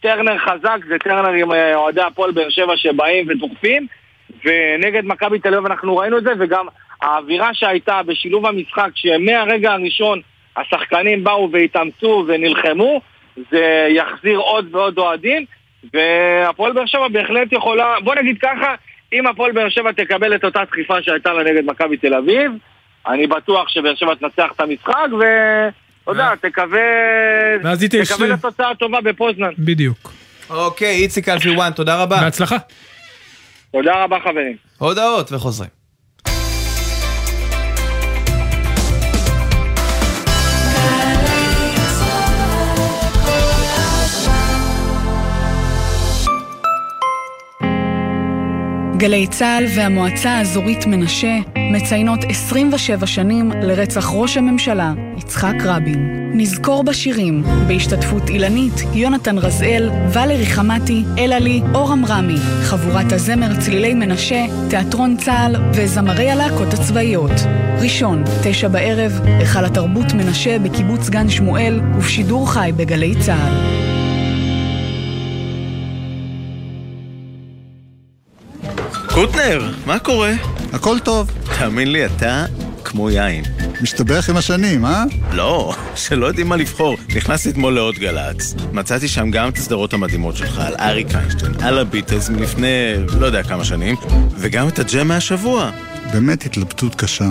טרנר חזק זה טרנר עם אה, אוהדי הפועל באר שבע שבאים ודוחפים ונגד מכבי תל אביב אנחנו ראינו את זה וגם האווירה שהייתה בשילוב המשחק שמהרגע הראשון השחקנים באו והתאמצו ונלחמו זה יחזיר עוד ועוד אוהדים והפועל באר שבע בהחלט יכולה, בוא נגיד ככה, אם הפועל באר שבע תקבל את אותה דחיפה שהייתה לה נגד מכבי תל אביב אני בטוח שבאר שבע תנצח את המשחק ו... אתה יודע, תקווה... תקווה לתוצאה טובה בפוזנן. בדיוק. אוקיי, איציק אלפי וואן, תודה רבה. בהצלחה. תודה רבה חברים. הודעות וחוזרים. גלי צה"ל והמועצה האזורית מנשה מציינות 27 שנים לרצח ראש הממשלה יצחק רבין. נזכור בשירים, בהשתתפות אילנית, יונתן רזאל, ולרי חמתי, אלעלי, אור עמרמי, חבורת הזמר צלילי מנשה, תיאטרון צה"ל וזמרי הלהקות הצבאיות. ראשון, תשע בערב, היכל התרבות מנשה בקיבוץ גן שמואל ובשידור חי בגלי צה"ל. קוטנר, מה קורה? הכל טוב, תאמין לי, אתה כמו יין. משתבח עם השנים, אה? לא, שלא יודעים מה לבחור. נכנסתי אתמול לעוד גל"צ. מצאתי שם גם את הסדרות המדהימות שלך, על אריק איינשטיין, על הביטלס מלפני לא יודע כמה שנים, וגם את הג'ם מהשבוע. באמת התלבטות קשה.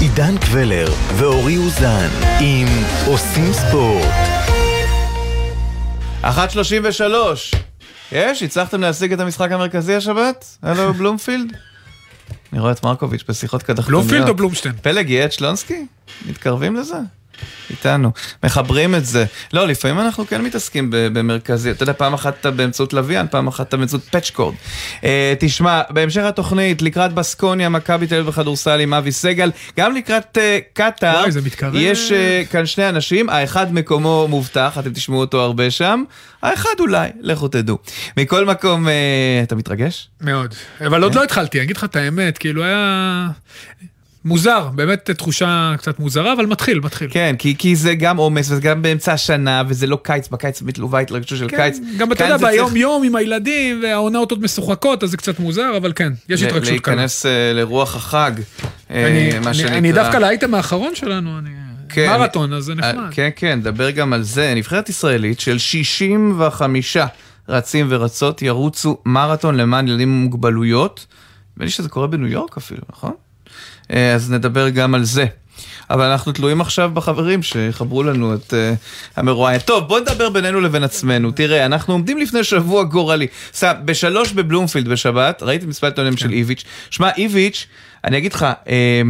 עידן קבלר ואורי אוזן עם עושים ספורט. 1.33 יש? הצלחתם להשיג את המשחק המרכזי השבת? הלו בלומפילד? אני רואה את מרקוביץ' בשיחות קדחתניות. בלומפילד או בלומשטיין? פלג יהיה את שלונסקי? מתקרבים לזה? איתנו. מחברים את זה. לא, לפעמים אנחנו כן מתעסקים במרכזי. אתה יודע, פעם אחת אתה באמצעות לוויין, פעם אחת אתה באמצעות פאצ'קורד. Uh, תשמע, בהמשך התוכנית, לקראת בסקוניה, מכבי תל אביב בכדורסל עם אבי סגל, גם לקראת uh, קטאר. יש uh, כאן שני אנשים, האחד מקומו מובטח, אתם תשמעו אותו הרבה שם, האחד אולי, לכו תדעו. מכל מקום, uh, אתה מתרגש? מאוד. אבל עוד לא התחלתי, אני אגיד לך את האמת, כאילו היה... מוזר, באמת תחושה קצת מוזרה, אבל מתחיל, מתחיל. כן, כי, כי זה גם עומס, וזה גם באמצע השנה, וזה לא קיץ, בקיץ מתלווה התרגשות של כן, קיץ. גם אתה יודע, ביום צריך... יום עם הילדים, והעונות עוד משוחקות, אז זה קצת מוזר, אבל כן, יש התרגשות כאן. להיכנס uh, לרוח החג, אני, uh, מה שנקרא. אני דווקא לאייטם האחרון שלנו, אני... כן, מרתון, אז זה נחמד. כן, כן, דבר גם על זה. נבחרת ישראלית של 65 רצים ורצות ירוצו מרתון למען ילדים עם מוגבלויות. נדמה לי שזה קורה בניו יורק אפילו, נכון? אה, אז נדבר גם על זה. אבל אנחנו תלויים עכשיו בחברים שיחברו לנו את uh, המרואיין. טוב, בוא נדבר בינינו לבין עצמנו. תראה, אנחנו עומדים לפני שבוע גורלי. סתם, בשלוש בבלומפילד בשבת, ראיתי מספר עיתונים של איביץ'. שמע, איביץ', אני אגיד לך, אה,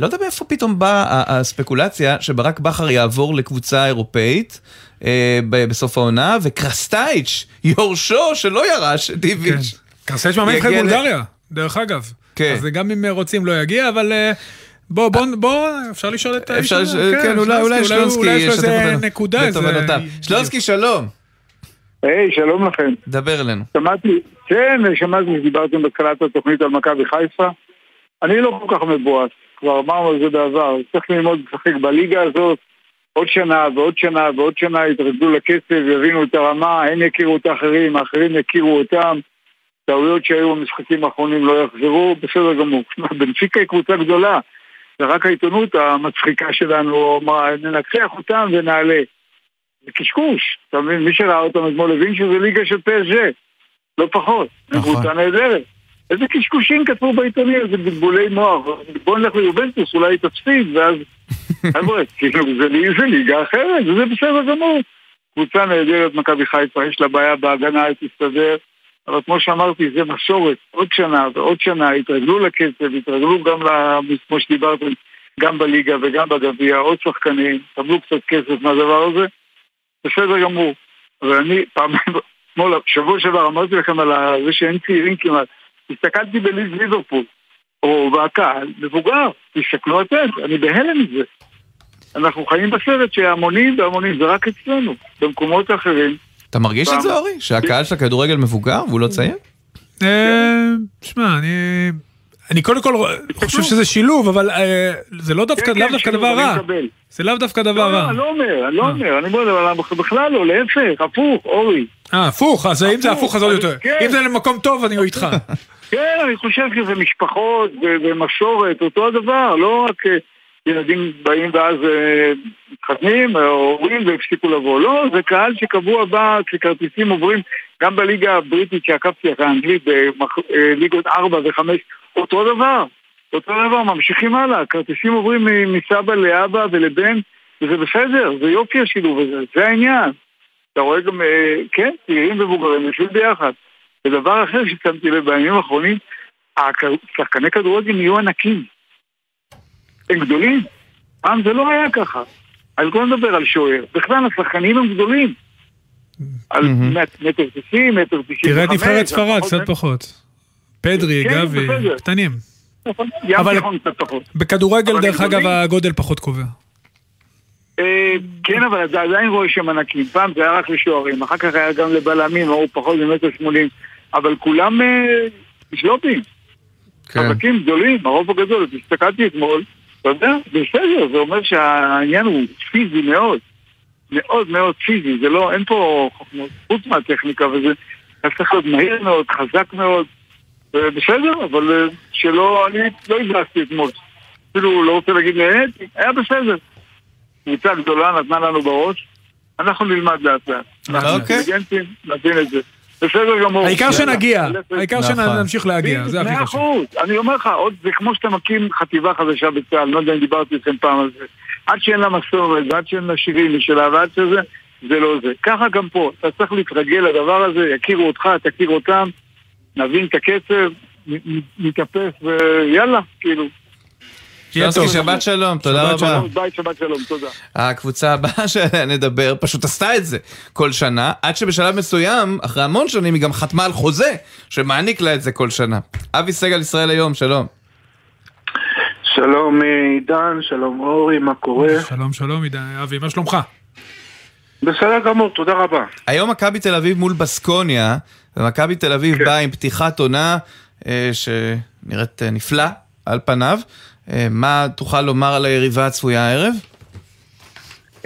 לא יודע מאיפה פתאום באה הספקולציה שברק בכר יעבור לקבוצה אירופאית אה, בסוף העונה, וקרסטייץ', יורשו שלא ירש את איביץ'. כן. קרסטייץ' מאמן נבחרת בולגריה, דרך אגב. כן. אז גם אם רוצים לא יגיע, אבל... אה, בוא, בוא, בוא, אפשר לשאול את האיש הזה? כן, אולי, אולי שלונסקי ישתף אותנו. נקודה, בתובנותיו. שלונסקי, שלום. היי, שלום לכם. דבר אלינו. שמעתי, כן, שמעתי שדיברתם בתחילת התוכנית על מכבי חיפה. אני לא כל כך מבואס, כבר אמרנו על זה בעבר. צריך ללמוד לשחק בליגה הזאת עוד שנה ועוד שנה ועוד שנה, יתרגלו לכסף, יבינו את הרמה, הם יכירו את האחרים, האחרים יכירו אותם. טעויות שהיו במשחקים האחרונים לא יחזרו, בסדר גמור. בנפיקה היא קבוצה גדולה, זה רק העיתונות המצחיקה שלנו אמרה, ננצח אותם ונעלה. זה קשקוש, אתה מבין? מי שראה אותם אתמול הבין שזה ליגה של פסג' לא פחות. נכון. קבוצה נהדרת. איזה קשקושים כתבו בעיתונים, איזה בלבולי מוח. בוא נלך ליובנטוס, אולי תצפיד, ואז... חבר'ה, כאילו, זה ליגה אחרת, וזה בסדר גמור. קבוצה נהדרת, מכבי חיפה, יש לה בעיה בהגנה, היא תסתדר. אבל כמו שאמרתי, זה מסורת, עוד שנה ועוד שנה, התרגלו לקצב, התרגלו גם, כמו שדיברתם, גם בליגה וגם בגביע, עוד שחקנים, קבלו קצת כסף מהדבר הזה, בסדר גמור. אבל אני פעם, אתמול, שבוע שעבר אמרתי לכם על זה שאין צעירים כמעט, הסתכלתי בליז ליברפול, או בקהל, מבוגר, תסתכלו אתם, אני בהלם מזה. אנחנו חיים בסרט שהמונים והמונים זה רק אצלנו, במקומות אחרים. אתה מרגיש את זה, אורי? שהקהל של הכדורגל מבוגר והוא לא צעיר? אה, שמע, אני... אני קודם כל חושב שזה שילוב, אבל אה, זה לא דווקא, כן, לאו כן, דווקא דבר רע. זה לאו דווקא דבר לא, רע. אני לא אומר, אני לא אה. אומר, אני אומר, בכלל לא, להפך, הפוך, אורי. אה, הפוך, אז אם זה הפוך אז עוד יותר. כן. אם זה למקום טוב, אני איתך. כן, אני חושב שזה משפחות ומסורת, אותו הדבר, לא רק ילדים באים ואז אה, מתחתנים, או הורים והפסיקו לבוא. לא, זה קהל שקבוע בא כשכרטיסים עוברים גם בליגה הבריטית שעקבתי אחרי האנגלית, בליגות 4 ו-5, אותו דבר. אותו דבר, ממשיכים הלאה, כרטיסים עוברים מסבא לאבא ולבן, וזה בסדר, זה יופי השילוב הזה, זה העניין. אתה רואה גם, אה, כן, צעירים ומבוגרים יושבים ביחד. ודבר אחר ששמתי לב בימים האחרונים, שחקני כדורגל נהיו ענקים. הם גדולים. פעם זה לא היה ככה. אני לא מדבר על שוער. בכלל, השחקנים הם גדולים. על מטר תשעים, מטר תשעים וחמש. תראה את נבחרת ספרד, קצת פחות. פדרי, כן, גבי, קטנים. אבל בכדורגל, דרך אגב, הגודל פחות קובע. אה, כן, אבל אתה עדיין רואה שם ענקים. פעם זה היה רק לשוערים, אחר כך היה גם לבלמים, או פחות ממטר שמונים. אבל כולם אה, שלופים. כן. חזקים גדולים, הרוב הגדול. הסתכלתי אתמול, אתה יודע, בסדר, זה אומר שהעניין הוא פיזי מאוד. מאוד מאוד פיזי, זה לא, אין פה, חוץ מהטכניקה וזה, היה צריך להיות מהיר מאוד, חזק מאוד, בסדר, אבל אה, שלא, אני לא הבאסתי אתמול. אפילו לא רוצה להגיד נהניתי, היה בסדר. קבוצה גדולה נתנה לנו בראש, אנחנו נלמד לאט לאט. אנחנו אוקיי. אינטליגנטים, נבין את זה. בסדר גמור. העיקר. שנגיע, העיקר נכון. שנמשיך להגיע, זה הכי מאה חשוב. אחוז, אני אומר לך, עוד זה כמו שאתה מקים חטיבה חדשה בצה"ל, לא יודע אם דיברתי איתכם פעם על זה. עד שאין לה מסורת, ועד שאין לה שירים משלה, ועד שזה, זה לא זה. ככה גם פה, אתה צריך להתרגל לדבר הזה, יכירו אותך, תכיר אותם, נבין את הקצב, נתאפס ויאללה, כאילו. שרנסקי, שבת שלום, תודה שבת רבה. שלום. ביי, שבת שלום, תודה. הקבוצה הבאה שעליה נדבר פשוט עשתה את זה כל שנה, עד שבשלב מסוים, אחרי המון שנים, היא גם חתמה על חוזה שמעניק לה את זה כל שנה. אבי סגל ישראל היום, שלום. שלום אה, עידן, שלום אורי, מה קורה? שלום שלום עידן, אבי, מה שלומך? בסדר גמור, תודה רבה. היום מכבי תל אביב מול בסקוניה, ומכבי תל אביב באה עם פתיחת עונה אה, שנראית אה, נפלא על פניו. אה, מה תוכל לומר על היריבה הצפויה הערב?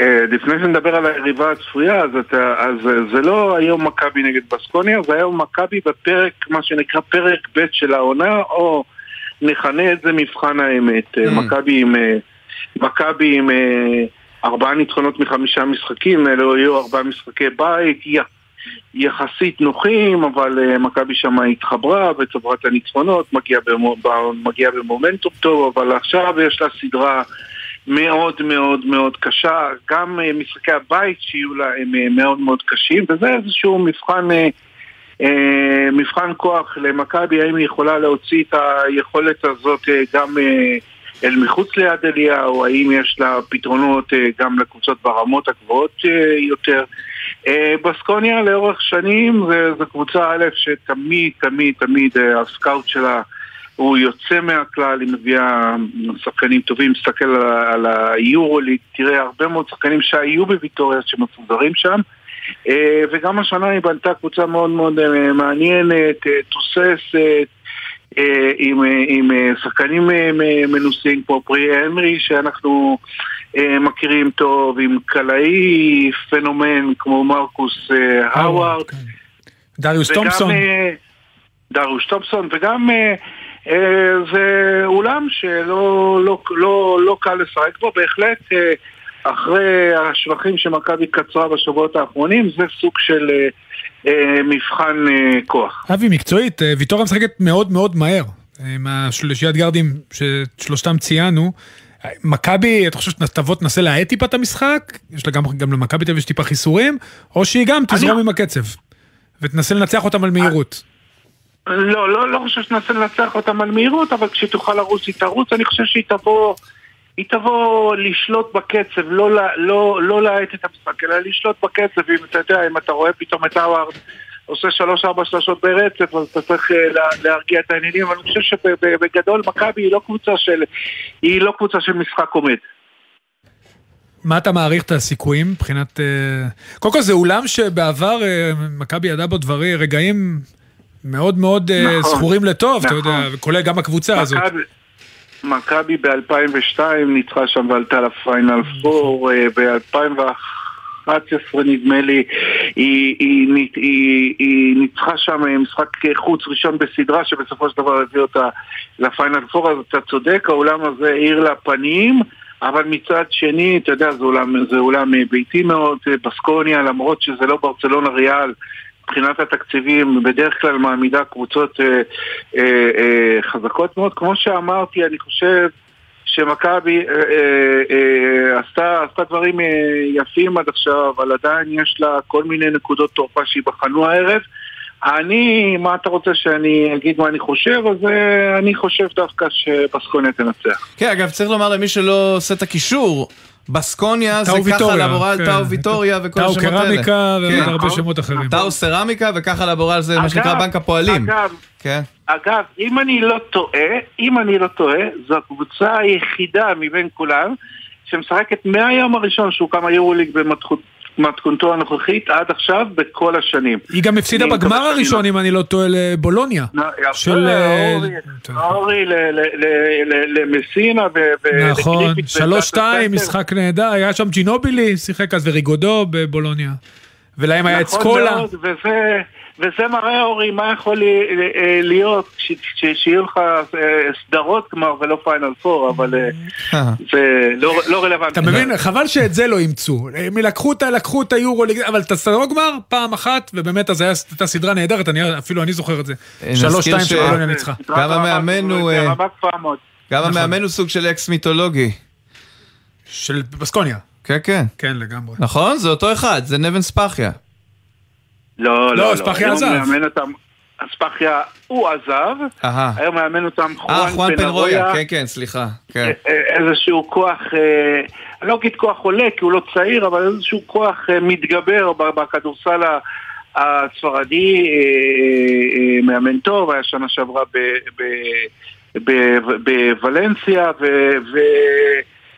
אה, לפני שנדבר על היריבה הצפויה, אז, אתה, אז אה, זה לא היום מכבי נגד בסקוניה, זה היום מכבי בפרק, מה שנקרא פרק ב' של העונה, או נכנה את זה מבחן האמת. אה, מכבי עם, מכבי עם ארבעה ניצחונות מחמישה משחקים, אלו היו ארבעה משחקי בית, י- יחסית נוחים, אבל אה, מכבי שמה התחברה וצברה את הניצחונות, מגיעה מגיעה במומנטום טוב, אבל עכשיו יש לה סדרה מאוד מאוד מאוד קשה, גם אה, משחקי הבית שיהיו לה הם אה, מאוד מאוד קשים, וזה איזשהו מבחן, מבחן כוח למכבי, האם היא יכולה להוציא את היכולת הזאת גם אל מחוץ ליד אליהו, האם יש לה פתרונות גם לקבוצות ברמות הגבוהות יותר. אה, בסקוניה לאורך שנים זו קבוצה א' שתמיד תמיד תמיד אה, הסקאוט שלה הוא יוצא מהכלל, היא מביאה שחקנים טובים, מסתכל על, על היורוליג, תראה הרבה מאוד שחקנים שהיו בוויטוריה שמפוזרים שם. אה, וגם השנה היא בנתה קבוצה מאוד מאוד מעניינת, תוססת עם, עם שחקנים מנוסים כמו פרי הנרי שאנחנו מכירים טוב, עם קלעי פנומן כמו מרקוס אה, האווארד דריוס וגם, תומפסון. אה, דרוש תומפסון, וגם אה, אה, זה אולם שלא לא, לא, לא קל לשחק בו, בהחלט אה, אחרי השבחים שמכבי קצרה בשבועות האחרונים, זה סוג של אה, אה, מבחן אה, כוח. אבי, מקצועית, אה, ויטוריה משחקת מאוד מאוד מהר. אה, עם השלישיית גארדים ששלושתם ציינו. מכבי, אתה חושב שתבוא תנסה להאט טיפה את המשחק? יש לה גם, גם למכבי תל אביב יש טיפה חיסורים? או שהיא גם תזרום עם הקצב? ותנסה לנצח אותם על מהירות? לא, לא, לא חושב שננסה לנצח אותם על מהירות, אבל כשהיא תוכל לרוץ היא תרוץ, אני חושב שהיא תבוא, היא תבוא לשלוט בקצב, לא, לה- לא, לא להאט את המשחק, אלא לשלוט בקצב, אם אתה יודע, אם אתה רואה פתאום את האווארד עושה שלוש-ארבע שלשות ברצף, אז אתה צריך אה, להרגיע את העניינים. אני חושב שבגדול מכבי היא לא קבוצה של, היא לא קבוצה של משחק עומד. מה אתה מעריך את הסיכויים מבחינת... אה, קודם כל זה אולם שבעבר אה, מכבי ידעה בו דברים, רגעים מאוד מאוד נכון, זכורים לטוב, נכון. אתה יודע, נכון. כולל גם הקבוצה מכב... הזאת. מכבי ב-2002 ניצחה שם ועלתה לפיינל 4, ב-2001... 11 נדמה לי, היא, היא, היא, היא, היא ניצחה שם אה, משחק חוץ ראשון בסדרה שבסופו של דבר הביא אותה לפיינל פור, אז אתה צודק, האולם הזה האיר לה פנים. אבל מצד שני, אתה יודע, זה אולם, זה אולם אה, ביתי מאוד, אה, בסקוניה, למרות שזה לא ברצלונה ריאל, מבחינת התקציבים בדרך כלל מעמידה קבוצות אה, אה, אה, חזקות מאוד. כמו שאמרתי, אני חושב שמכבי אה, אה, אה, עשתה, עשתה דברים אה, יפים עד עכשיו, אבל עדיין יש לה כל מיני נקודות תורפה שייבחנו הערב. אני, מה אתה רוצה שאני אגיד מה אני חושב? אז אה, אני חושב דווקא שבסקוניה תנצח. כן, אגב, צריך לומר למי שלא עושה את הקישור, בסקוניה זה טאו ככה לבורל, כן. טאו ויטוריה וכל טאו השמות האלה. קרמיקה ועוד כן. הרבה שמות אחרים. טאו סרמיקה וככה לבורל זה מה שנקרא בנק הפועלים. אגב, כן. אגב, אם אני לא טועה, אם אני לא טועה, זו הקבוצה היחידה מבין כולם שמשחקת מהיום הראשון שהוקם היורוליג במתכונ- במתכונתו הנוכחית עד עכשיו בכל השנים. היא גם הפסידה בגמר שאני הראשון, אם אני לא טועה, לבולוניה. יפה, של... אה, אורי, ל- למסינה נכון, שלוש שתיים. משחק נהדר, היה שם ג'ינובילי, שיחק אז וריגודו בבולוניה. ולהם היה את נכון סקולה. מאוד, וזה, וזה מראה אורי מה יכול לי- אה, להיות שיהיו לך אה, סדרות גמר ולא final four, אבל אה, זה לא לא רלוונטי. אתה מבין? חבל שאת זה לא אימצו. הם לקחו את ה- לקחו את היורו, אבל את הסדרות גמר פעם אחת, ובאמת אז הייתה סדרה נהדרת, אני- אפילו אני זוכר את זה. שלוש שתיים שבולוניה ניצחה. גם המאמן הוא... אה. גם נכון. המאמן הוא סוג של אקס מיתולוגי. של בסקוניה. כן, כן. כן, לגמרי. נכון? זה אותו אחד, זה נבן ספחיה. לא, לא, לא, אספחיה היום עזב. אספחיה הוא עזב. היום מאמן אותם אה, חואן פנרויה, ארויה. כן, כן, סליחה. כן. אה, איזשהו כוח, אה, אני לא אגיד כוח עולה כי הוא לא צעיר, אבל איזשהו כוח אה, מתגבר בכדורסל הספרדי, אה, אה, מאמן טוב, היה שנה שעברה בוולנסיה,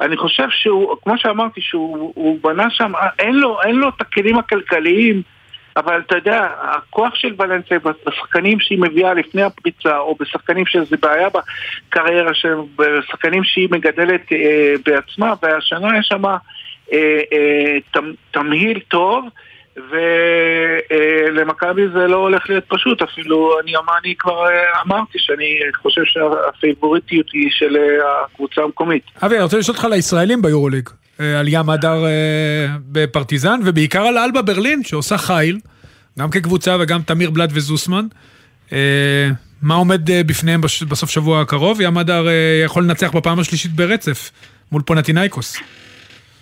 ואני חושב שהוא, כמו שאמרתי, שהוא הוא בנה שם, אין לו את הכלים הכלכליים אבל אתה יודע, הכוח של ולנסיה בשחקנים שהיא מביאה לפני הפריצה, או בשחקנים שזה בעיה בקריירה שלהם, בשחקנים שהיא מגדלת אה, בעצמה, והשנה יש שם אה, אה, תמ, תמהיל טוב, ולמכבי זה לא הולך להיות פשוט, אפילו אני, אני כבר אה, אמרתי שאני חושב שהפייבוריטיות היא של אה, הקבוצה המקומית. אבי, אני רוצה לשאול אותך על הישראלים ביורוליג. על ים הדר בפרטיזן, ובעיקר על אלבה ברלין, שעושה חיל, גם כקבוצה וגם תמיר בלאט וזוסמן. אה, מה עומד אה, בפניהם בסוף שבוע הקרוב? ים הדר אה, יכול לנצח בפעם השלישית ברצף מול פונטינאיקוס.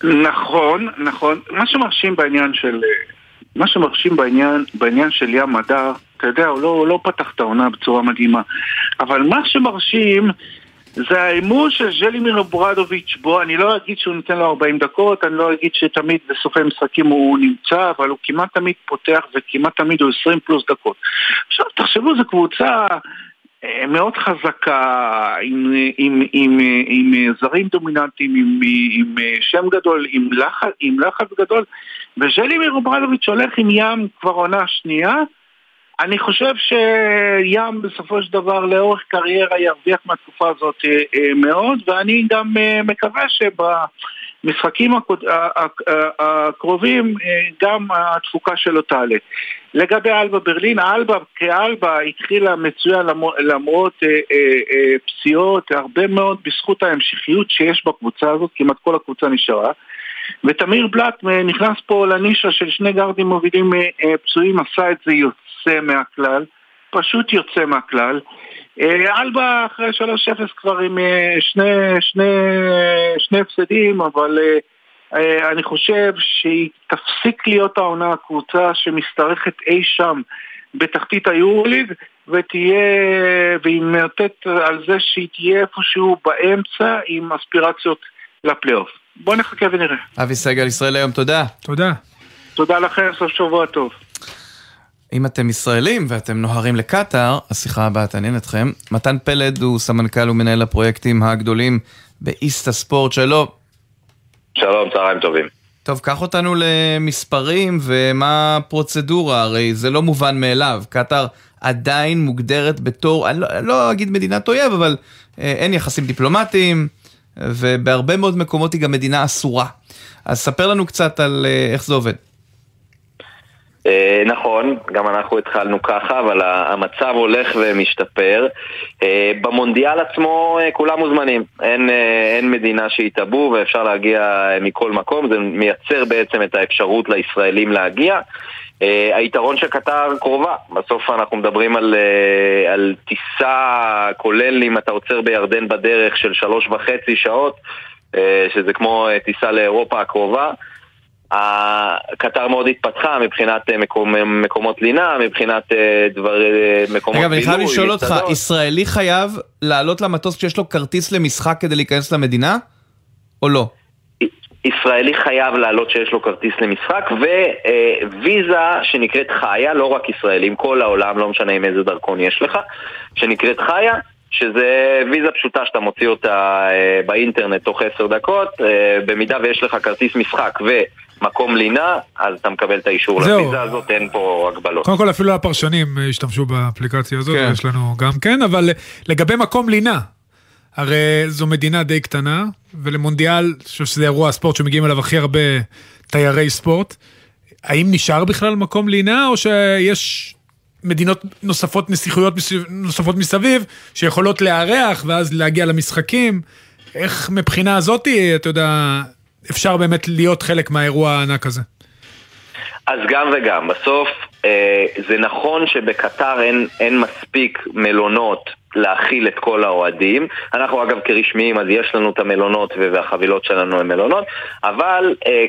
נכון, נכון. מה שמרשים בעניין של... מה שמרשים בעניין, בעניין של ים הדר, אתה יודע, הוא לא, לא פתח את העונה בצורה מדהימה. אבל מה שמרשים זה האמון של ז'לימיר ברדוביץ' בו, אני לא אגיד שהוא ניתן לו 40 דקות, אני לא אגיד שתמיד בסופי משחקים הוא נמצא, אבל הוא כמעט תמיד פותח וכמעט תמיד הוא 20 פלוס דקות. עכשיו תחשבו, זו קבוצה אה, מאוד חזקה, עם, עם, עם, עם, עם זרים דומיננטיים, עם, עם שם גדול, עם לחץ, עם לחץ גדול, וז'לימיר ברדוביץ' הולך עם ים כבר עונה שנייה. אני חושב שים בסופו של דבר לאורך קריירה ירוויח מהתקופה הזאת אה, אה, מאוד, ואני גם אה, מקווה שבמשחקים הקרובים גם התפוקה שלו תעלה. לגבי אלבה ברלין, אלבה כאלבה התחילה מצוין למ- למרות פציעות, הרבה מאוד בזכות ההמשכיות שיש בקבוצה הזאת, כמעט כל הקבוצה נשארה. ותמיר בלאט נכנס פה לנישה של שני גארדים מובילים פצועים, עשה את זה יוצא מהכלל, פשוט יוצא מהכלל. אה, אלבה אחרי 3-0 כבר עם אה, שני, שני, שני הפסדים, אבל אה, אני חושב שהיא תפסיק להיות העונה הקבוצה שמשתרכת אי שם בתחתית היורוליג ותהיה, והיא מאותת על זה שהיא תהיה איפשהו באמצע עם אספירציות לפלייאוף. בוא נחכה ונראה. אבי סגל, ישראל היום, תודה. תודה. תודה לכם, סוף שבוע טוב. אם אתם ישראלים ואתם נוהרים לקטאר, השיחה הבאה תעניין אתכם. מתן פלד הוא סמנכ"ל ומנהל הפרויקטים הגדולים באיסטה ספורט שלו. שלום, צהריים טובים. טוב, קח אותנו למספרים ומה הפרוצדורה, הרי זה לא מובן מאליו. קטאר עדיין מוגדרת בתור, אני לא, אני לא אגיד מדינת אויב, אבל אה, אין יחסים דיפלומטיים, ובהרבה מאוד מקומות היא גם מדינה אסורה. אז ספר לנו קצת על אה, איך זה עובד. אה, נכון, גם אנחנו התחלנו ככה, אבל המצב הולך ומשתפר. אה, במונדיאל עצמו אה, כולם מוזמנים. אין, אין מדינה שהיא טאבו ואפשר להגיע מכל מקום, זה מייצר בעצם את האפשרות לישראלים להגיע. Uh, היתרון קטר קרובה, בסוף אנחנו מדברים על, uh, על טיסה, כולל אם אתה עוצר בירדן בדרך של שלוש וחצי שעות, uh, שזה כמו טיסה לאירופה הקרובה. קטר מאוד התפתחה מבחינת uh, מקום, מקומות לינה, מבחינת uh, דבר, מקומות אגב, אני חייב בילוי, לשאול אותך. ישראלי חייב לעלות למטוס כשיש לו כרטיס למשחק כדי להיכנס למדינה? או לא? ישראלי חייב לעלות שיש לו כרטיס למשחק וויזה שנקראת חיה, לא רק ישראלים, כל העולם, לא משנה עם איזה דרכון יש לך, שנקראת חיה, שזה ויזה פשוטה שאתה מוציא אותה אה, באינטרנט תוך עשר דקות, אה, במידה ויש לך כרטיס משחק מקום לינה, אז אתה מקבל את האישור. לוויזה הזאת, אין פה הגבלות. קודם כל אפילו הפרשנים אה, השתמשו באפליקציה הזאת, כן. יש לנו גם כן, אבל לגבי מקום לינה, הרי זו מדינה די קטנה, ולמונדיאל, אני חושב שזה אירוע הספורט שמגיעים אליו הכי הרבה תיירי ספורט. האם נשאר בכלל מקום לינה, או שיש מדינות נוספות, נסיכויות נוספות מסביב, שיכולות לארח ואז להגיע למשחקים? איך מבחינה הזאתי, אתה יודע, אפשר באמת להיות חלק מהאירוע הענק הזה? אז גם וגם, בסוף אה, זה נכון שבקטר אין, אין מספיק מלונות להכיל את כל האוהדים. אנחנו אגב כרשמיים אז יש לנו את המלונות והחבילות שלנו הן מלונות, אבל אה,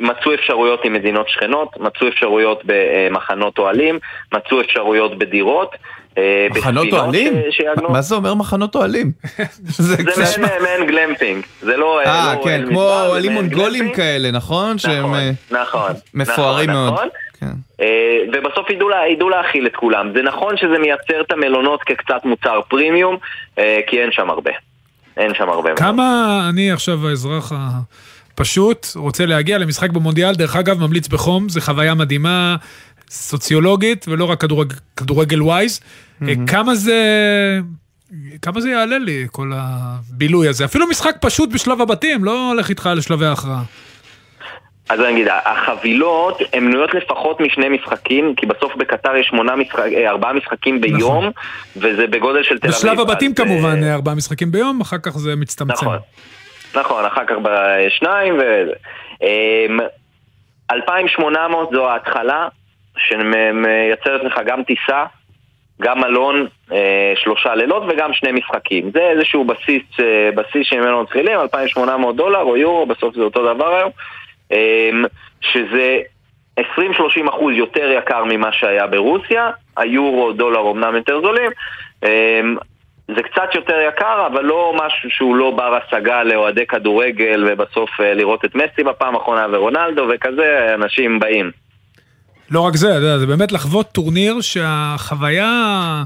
מצאו אפשרויות עם מדינות שכנות, מצאו אפשרויות במחנות אוהלים, מצאו אפשרויות בדירות. אה, מחנות אוהלים? שיעגנו. מה זה אומר מחנות אוהלים? זה מעין- גלמפינג, זה לא... אה, לא כן, כמו אוהלים מונגולים. כאלה, נכון? שהם אה, נכון, מפוארים נכון, מאוד. נכון. כן. אה, ובסוף ידעו, לה, ידעו להכיל את כולם. זה נכון שזה מייצר את המלונות כקצת מוצר פרימיום, אה, כי אין שם הרבה. אין שם הרבה. כמה אני עכשיו האזרח הפשוט רוצה להגיע למשחק במונדיאל, דרך אגב ממליץ בחום, זו חוויה מדהימה, סוציולוגית ולא רק כדורג, כדורגל ווייז. אה, כמה זה... כמה זה יעלה לי, כל הבילוי הזה? אפילו משחק פשוט בשלב הבתים, לא הולך איתך לשלבי ההכרעה. אז אני אגיד, החבילות הן מנויות לפחות משני משחקים, כי בסוף בקטר יש שמונה משחק, אה, ארבעה משחקים ביום, וזה בגודל של תל אביב. בשלב הבתים אז, אה, כמובן, ארבעה משחקים ביום, אחר כך זה מצטמצם. נכון. נכון, אחר כך בשניים ו... אמ, 2,800 זו ההתחלה, שמייצרת לך גם טיסה, גם מלון, אה, שלושה לילות וגם שני משחקים. זה איזשהו בסיס, אה, בסיס שממנו מתחילים, 2,800 דולר או יורו, בסוף זה אותו דבר היום, אמ, שזה 20-30 אחוז יותר יקר ממה שהיה ברוסיה, היורו, דולר אמנם יותר זולים, אמ, זה קצת יותר יקר, אבל לא משהו שהוא לא בר השגה לאוהדי כדורגל ובסוף אה, לראות את מסי בפעם האחרונה ורונלדו וכזה, אנשים באים. לא רק זה, זה באמת לחוות טורניר שהחוויה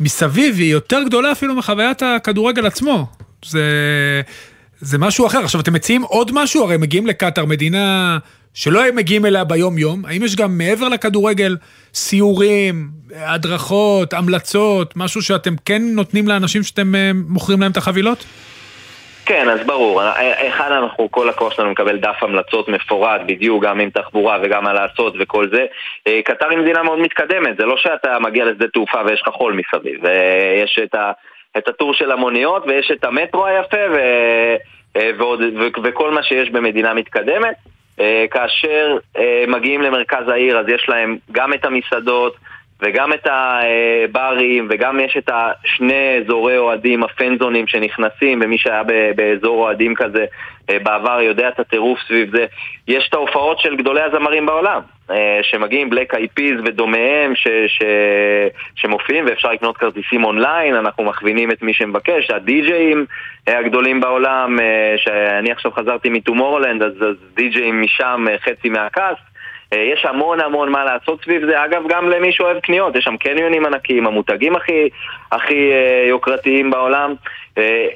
מסביב היא יותר גדולה אפילו מחוויית הכדורגל עצמו. זה, זה משהו אחר. עכשיו, אתם מציעים עוד משהו? הרי מגיעים לקטאר, מדינה שלא הם מגיעים אליה ביום-יום. האם יש גם מעבר לכדורגל סיורים, הדרכות, המלצות, משהו שאתם כן נותנים לאנשים שאתם אה, מוכרים להם את החבילות? כן, אז ברור. אחד, אנחנו, כל לקוח שלנו מקבל דף המלצות מפורט, בדיוק, גם עם תחבורה וגם מה לעשות וכל זה. אה, קטר היא מדינה מאוד מתקדמת, זה לא שאתה מגיע לשדה תעופה ויש לך חול מסביב. אה, יש את, ה, את הטור של המוניות ויש את המטרו היפה ו, אה, ועוד, ו, וכל מה שיש במדינה מתקדמת. אה, כאשר אה, מגיעים למרכז העיר אז יש להם גם את המסעדות וגם את הברים, וגם יש את השני אזורי אוהדים, הפנזונים שנכנסים, ומי שהיה באזור אוהדים כזה אה, בעבר יודע את הטירוף סביב זה. יש את ההופעות של גדולי הזמרים בעולם, אה, שמגיעים בלק אייפיז ודומיהם, ש- ש- שמופיעים, ואפשר לקנות כרטיסים אונליין, אנחנו מכווינים את מי שמבקש, הדי-ג'אים אה, הגדולים בעולם, שאני עכשיו חזרתי מטומורלנד, אז, אז די-ג'אים משם חצי מהקאסט. אה, יש המון המון מה לעשות סביב זה, אגב גם למי שאוהב קניות, יש שם קניונים ענקיים, המותגים הכי, הכי אה, יוקרתיים בעולם. אה,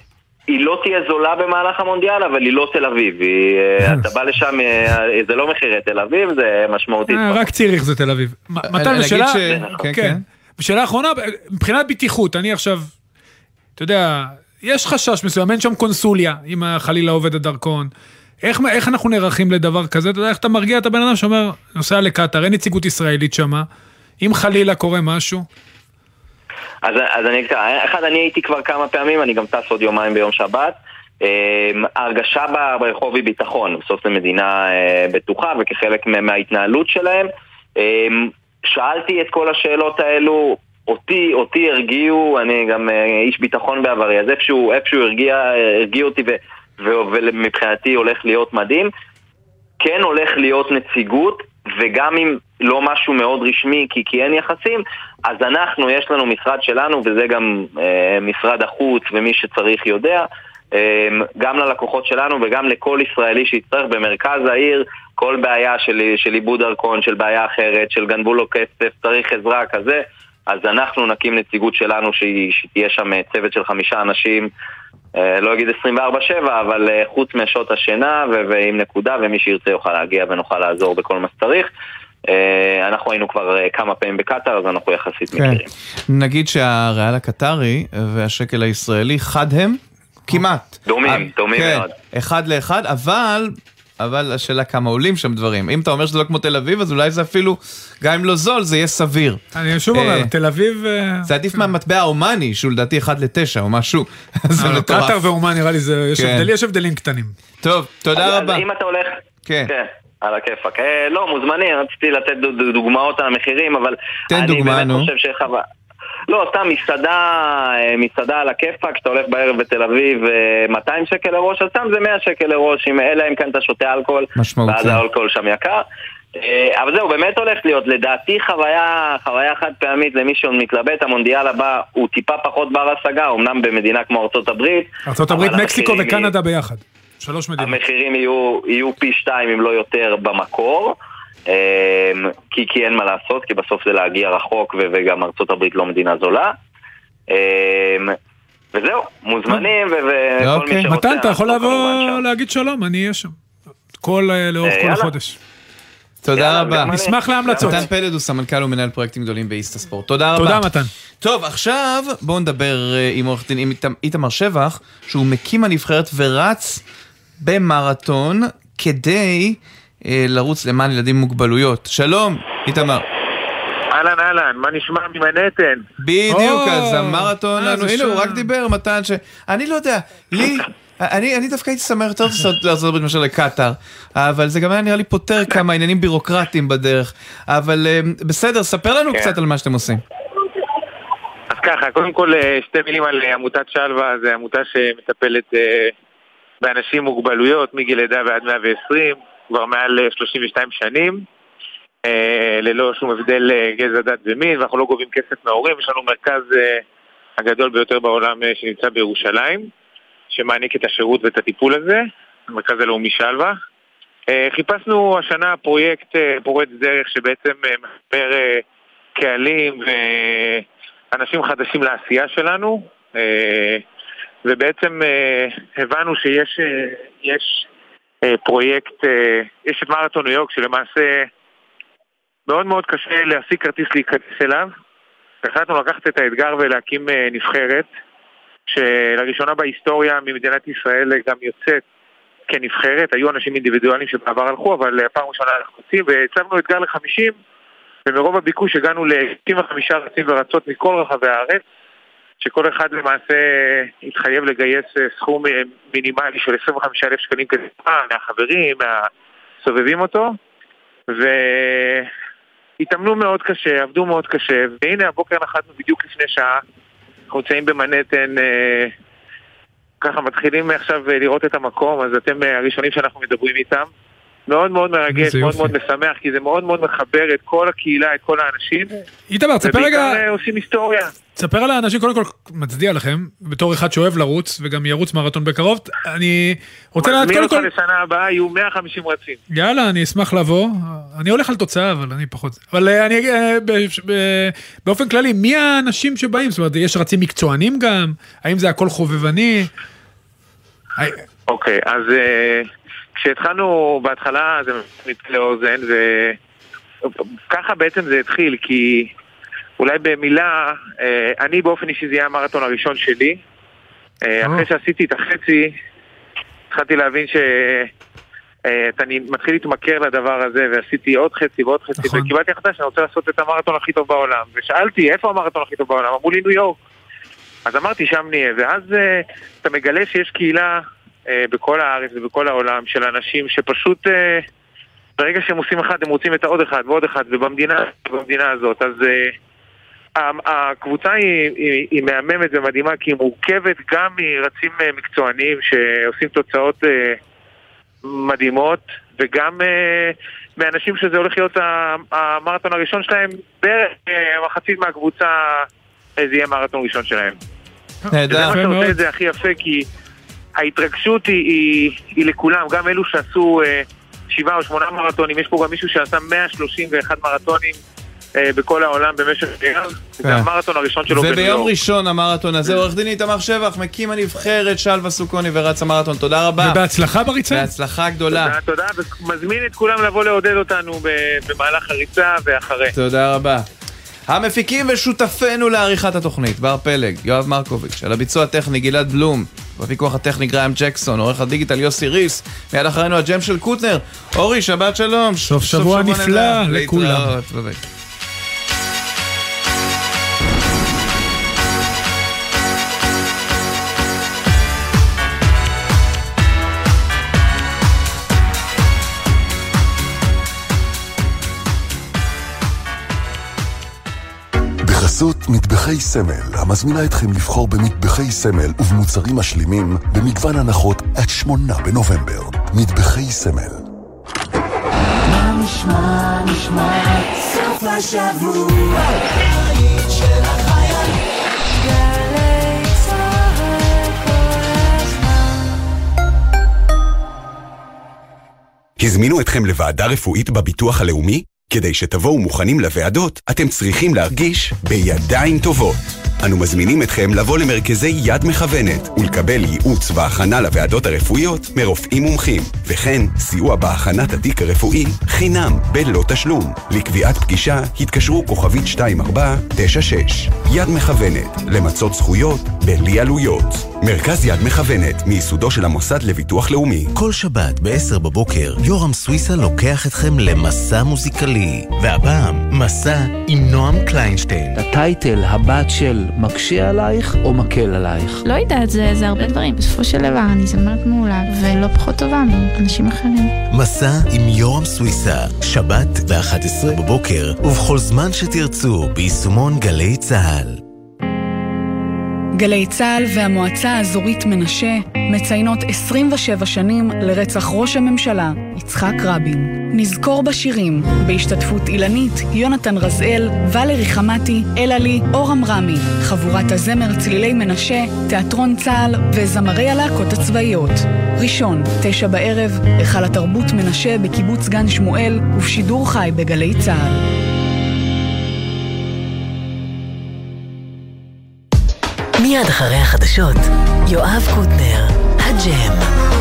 היא לא תהיה זולה במהלך המונדיאל, אבל היא לא תל אביב. היא, אתה בא לשם, זה לא מחירי תל אביב, זה משמעותית. רק ציריך זה תל אביב. מתן, נגיד ושאלה... ש- כן, כן. ושאלה אחרונה, מבחינת בטיחות, אני עכשיו, אתה יודע, יש חשש מסוים, אין שם קונסוליה, אם חלילה עובד הדרכון. איך, איך אנחנו נערכים לדבר כזה? אתה יודע, איך אתה מרגיע את הבן אדם שאומר, נוסע לקטאר, אין נציגות ישראלית שמה, אם חלילה קורה משהו, אז, אז אני אגיד ככה, אחד, אני הייתי כבר כמה פעמים, אני גם טס עוד יומיים ביום שבת. אה, ההרגשה ברחוב היא ביטחון, בסוף זו מדינה אה, בטוחה וכחלק מה- מההתנהלות שלהם. אה, שאלתי את כל השאלות האלו, אותי, אותי הרגיעו, אני גם אה, איש ביטחון בעברי, אז איפשהו, איפשהו הרגיע, הרגיע אותי ו, ומבחינתי הולך להיות מדהים. כן הולך להיות נציגות, וגם אם לא משהו מאוד רשמי, כי, כי אין יחסים, אז אנחנו, יש לנו משרד שלנו, וזה גם אה, משרד החוץ, ומי שצריך יודע, אה, גם ללקוחות שלנו וגם לכל ישראלי שיצטרך במרכז העיר, כל בעיה של, של איבוד דרכון, של בעיה אחרת, של גנבו לו כסף, צריך עזרה כזה, אז אנחנו נקים נציגות שלנו שתהיה שם צוות של חמישה אנשים, לא אגיד 24/7, אבל אה, חוץ משעות השינה ועם נקודה, ומי שירצה יוכל להגיע ונוכל לעזור בכל מה שצריך. אה, אנחנו היינו כבר אה, כמה פעמים בקטאר, אז אנחנו יחסית כן. מכירים. נגיד שהריאל הקטרי והשקל הישראלי חד הם? כמעט. דומים, אה, דומים כן, מאוד. אחד לאחד, אבל... אבל השאלה כמה עולים שם דברים. אם אתה אומר שזה לא כמו תל אביב, אז אולי זה אפילו, גם אם לא זול, זה יהיה סביר. אני שוב אה, אומר, תל אביב... אה, זה עדיף מהמטבע ההומני, שהוא לדעתי 1 ל-9 או משהו. זה אה, מטורף. קטאר ואומן נראה לי זה... יש כן. יש הבדלים קטנים. טוב, תודה רבה. אם אתה הולך... כן. כן. על הכיפאק. אה, לא, מוזמנים, רציתי לתת דו- דו- דוגמאות על המחירים, אבל... תן אני דוגמה, באמת נו. חושב שחווה... לא, סתם מסעדה, אה, מסעדה על הכיפאק, כשאתה הולך בערב בתל אביב אה, 200 שקל לראש, אז סתם זה 100 שקל לראש, אם- אלא אם כן אתה שותה אלכוהול, משמעותי. ואז האלכוהול שם יקר. אה, אבל זהו, באמת הולך להיות, לדעתי חוויה, חוויה חד פעמית למי שעוד מתלבט, המונדיאל הבא הוא טיפה פחות בר השגה, אמנם במדינה כמו ארצות הברית, ארה"ב, אבל מקסיקו וקנדה ביחד. שלוש מדינות. המחירים יהיו, יהיו פי שתיים אם לא יותר במקור כי, כי אין מה לעשות, כי בסוף זה להגיע רחוק ו- וגם ארצות הברית לא מדינה זולה אמ, וזהו, מוזמנים ו- וכל מי שרוצה מתן, אתה יכול לבוא להגיד שלום, אני אהיה שם. כל, אה, לאורך אה, כל. החודש. תודה יאללה, רבה. נשמח להמלצות. מתן פלד הוא סמנכ"ל ומנהל פרויקטים גדולים באיסט הספורט. תודה רבה. תודה, מתן. טוב, עכשיו בואו נדבר אה, עם עורך דין איתמר שבח, שהוא מקים הנבחרת ורץ במרתון כדי אה, לרוץ למען ילדים עם מוגבלויות. שלום, איתמר. אהלן אהלן, מה נשמע ממנהטן? בדיוק, אז המרתון אה, לנו, זה הנה הוא. רק דיבר, מתן, ש... אני לא יודע, לי... אני, אני דווקא הייתי שמח יותר הברית מאשר לקטאר, אבל זה גם היה נראה לי פותר כמה עניינים בירוקרטיים בדרך. אבל אה, בסדר, ספר לנו כן. קצת על מה שאתם עושים. אז ככה, קודם כל אה, שתי מילים על אה, עמותת שלווה, זו עמותה שמטפלת אה, באנשים עם מוגבלויות מגיל לידה ועד 120, כבר מעל אה, 32 שנים, אה, ללא שום הבדל אה, גזע, דת ומין, ואנחנו לא גובים כסף מההורים, יש לנו מרכז אה, הגדול ביותר בעולם אה, שנמצא בירושלים, שמעניק את השירות ואת הטיפול הזה, המרכז הלאומי שלווה. אה, חיפשנו השנה פרויקט אה, פורץ דרך שבעצם אה, אה, קהלים ואנשים חדשים לעשייה שלנו אה, ובעצם אה, הבנו שיש אה, יש, אה, פרויקט, אה, יש את מרתון ניו יורק שלמעשה מאוד מאוד קשה להשיג כרטיס להיכנס אליו. החלטנו לקחת את האתגר ולהקים אה, נבחרת שלראשונה בהיסטוריה ממדינת ישראל גם יוצאת כנבחרת, היו אנשים אינדיבידואלים שבעבר הלכו, אבל אה, פעם ראשונה אנחנו יוצאים, והצבנו אתגר ל-50, ומרוב הביקוש הגענו ל-65 רצים ורצות מכל רחבי הארץ, שכל אחד למעשה התחייב לגייס אה, סכום אה, מינימלי של 25,000 שקלים כתובה מהחברים, מהסובבים אותו, והתאמנו מאוד קשה, עבדו מאוד קשה, והנה הבוקר נחתנו בדיוק לפני שעה, אנחנו נמצאים במנהטן, אה, ככה מתחילים עכשיו אה, לראות את המקום, אז אתם אה, הראשונים שאנחנו מדברים איתם. מאוד מאוד מרגש, מאוד. מאוד משמח, כי זה מאוד מאוד מחבר את כל הקהילה, את כל האנשים. איתמר, תספר רגע... ובעיקר אה, עושים היסטוריה. תספר על האנשים, קודם כל מצדיע לכם, בתור אחד שאוהב לרוץ, וגם ירוץ מרתון בקרוב. אני רוצה לדעת מזמין קודם אותך כל... לשנה הבאה, יהיו 150 רצים. יאללה, אני אשמח לבוא. אני הולך על תוצאה, אבל אני פחות... אבל אה, אני אגיד, אה, באופן כללי, מי האנשים שבאים? זאת אומרת, יש רצים מקצוענים גם? האם זה הכל חובבני? אוקיי, אז כשהתחלנו בהתחלה זה מפה לאוזן, וככה בעצם זה התחיל, כי אולי במילה, אה, אני באופן אישי זה יהיה המרתון הראשון שלי. אה, אחרי שעשיתי את החצי, התחלתי להבין ש... אה, אני מתחיל להתמכר לדבר הזה, ועשיתי עוד חצי ועוד חצי, נכון. וקיבלתי החלטה שאני רוצה לעשות את המרתון הכי טוב בעולם. ושאלתי, איפה המרתון הכי טוב בעולם? אמרו לי, ניו יורק. אז אמרתי, שם נהיה. ואז אה, אתה מגלה שיש קהילה אה, בכל הארץ ובכל העולם של אנשים שפשוט אה, ברגע שהם עושים אחד, הם רוצים את העוד אחד ועוד אחד, ובמדינה, במדינה הזאת. אז אה, הקבוצה היא, היא, היא מהממת ומדהימה, כי היא מורכבת גם מרצים אה, מקצוענים שעושים תוצאות אה, מדהימות, וגם אה, מאנשים שזה הולך להיות המרתון הראשון שלהם, בערך אה, מחצית מהקבוצה אה, זה יהיה מרתון ראשון שלהם. נהדר. זה מה שעושה את זה הכי יפה, כי ההתרגשות היא, היא, היא לכולם, גם אלו שעשו אה, שבעה או שמונה מרתונים, יש פה גם מישהו שעשה 131 מרתונים, אה, בכל העולם במשך. זה כן. המרתון הראשון שלו בניו וביום יורק. ראשון המרתון הזה, עורך דין איתמר שבח, מקים הנבחרת שלווה סוכוני ורץ המרתון, תודה רבה. ובהצלחה בריצה. בהצלחה גדולה. תודה, תודה, ומזמין את כולם לבוא לעודד אותנו במהלך הריצה ואחרי. תודה רבה. המפיקים ושותפינו לעריכת התוכנית, בר פלג, יואב מרקוביץ', על הביצוע הטכני גלעד בלום, בפיקוח הטכני גריים ג'קסון, עורך הדיגיטל יוסי ריס, מיד אחרינו הג'ם של קוטנר. אורי, שבת שלום. סוף שבוע נפלא. לכולם. בחסות מטבחי סמל, המזמינה אתכם לבחור במטבחי סמל ובמוצרים משלימים במגוון הנחות עד שמונה בנובמבר. מטבחי סמל. מה נשמע, נשמע, סוף השבוע, של הזמן. הזמינו אתכם לוועדה רפואית בביטוח הלאומי? כדי שתבואו מוכנים לוועדות, אתם צריכים להרגיש בידיים טובות. אנו מזמינים אתכם לבוא למרכזי יד מכוונת ולקבל ייעוץ והכנה לוועדות הרפואיות מרופאים מומחים, וכן סיוע בהכנת התיק הרפואי חינם בלא תשלום. לקביעת פגישה התקשרו כוכבית 2496. יד מכוונת, למצות זכויות בלי עלויות. מרכז יד מכוונת, מייסודו של המוסד לביטוח לאומי. כל שבת ב-10 בבוקר, יורם סוויסה לוקח אתכם למסע מוזיקלי. והפעם, מסע עם נועם קליינשטיין. הטייטל, הבת של, מקשה עלייך או מקל עלייך? לא יודעת, זה, זה הרבה דברים. בסופו של דבר אני זמרת מעולה, ולא פחות טובה מאנשים אחרים. מסע עם יורם סוויסה, שבת ב-11 בבוקר, ובכל זמן שתרצו, ביישומון גלי צה"ל. גלי צה"ל והמועצה האזורית מנשה מציינות 27 שנים לרצח ראש הממשלה יצחק רבין. נזכור בשירים, בהשתתפות אילנית, יונתן רזאל, ולרי חמתי, אלעלי, אורם רמי, חבורת הזמר צלילי מנשה, תיאטרון צה"ל וזמרי הלהקות הצבאיות. ראשון, תשע בערב, היכל התרבות מנשה בקיבוץ גן שמואל ובשידור חי בגלי צה"ל. מיד אחרי החדשות, יואב קוטנר, הג'ם.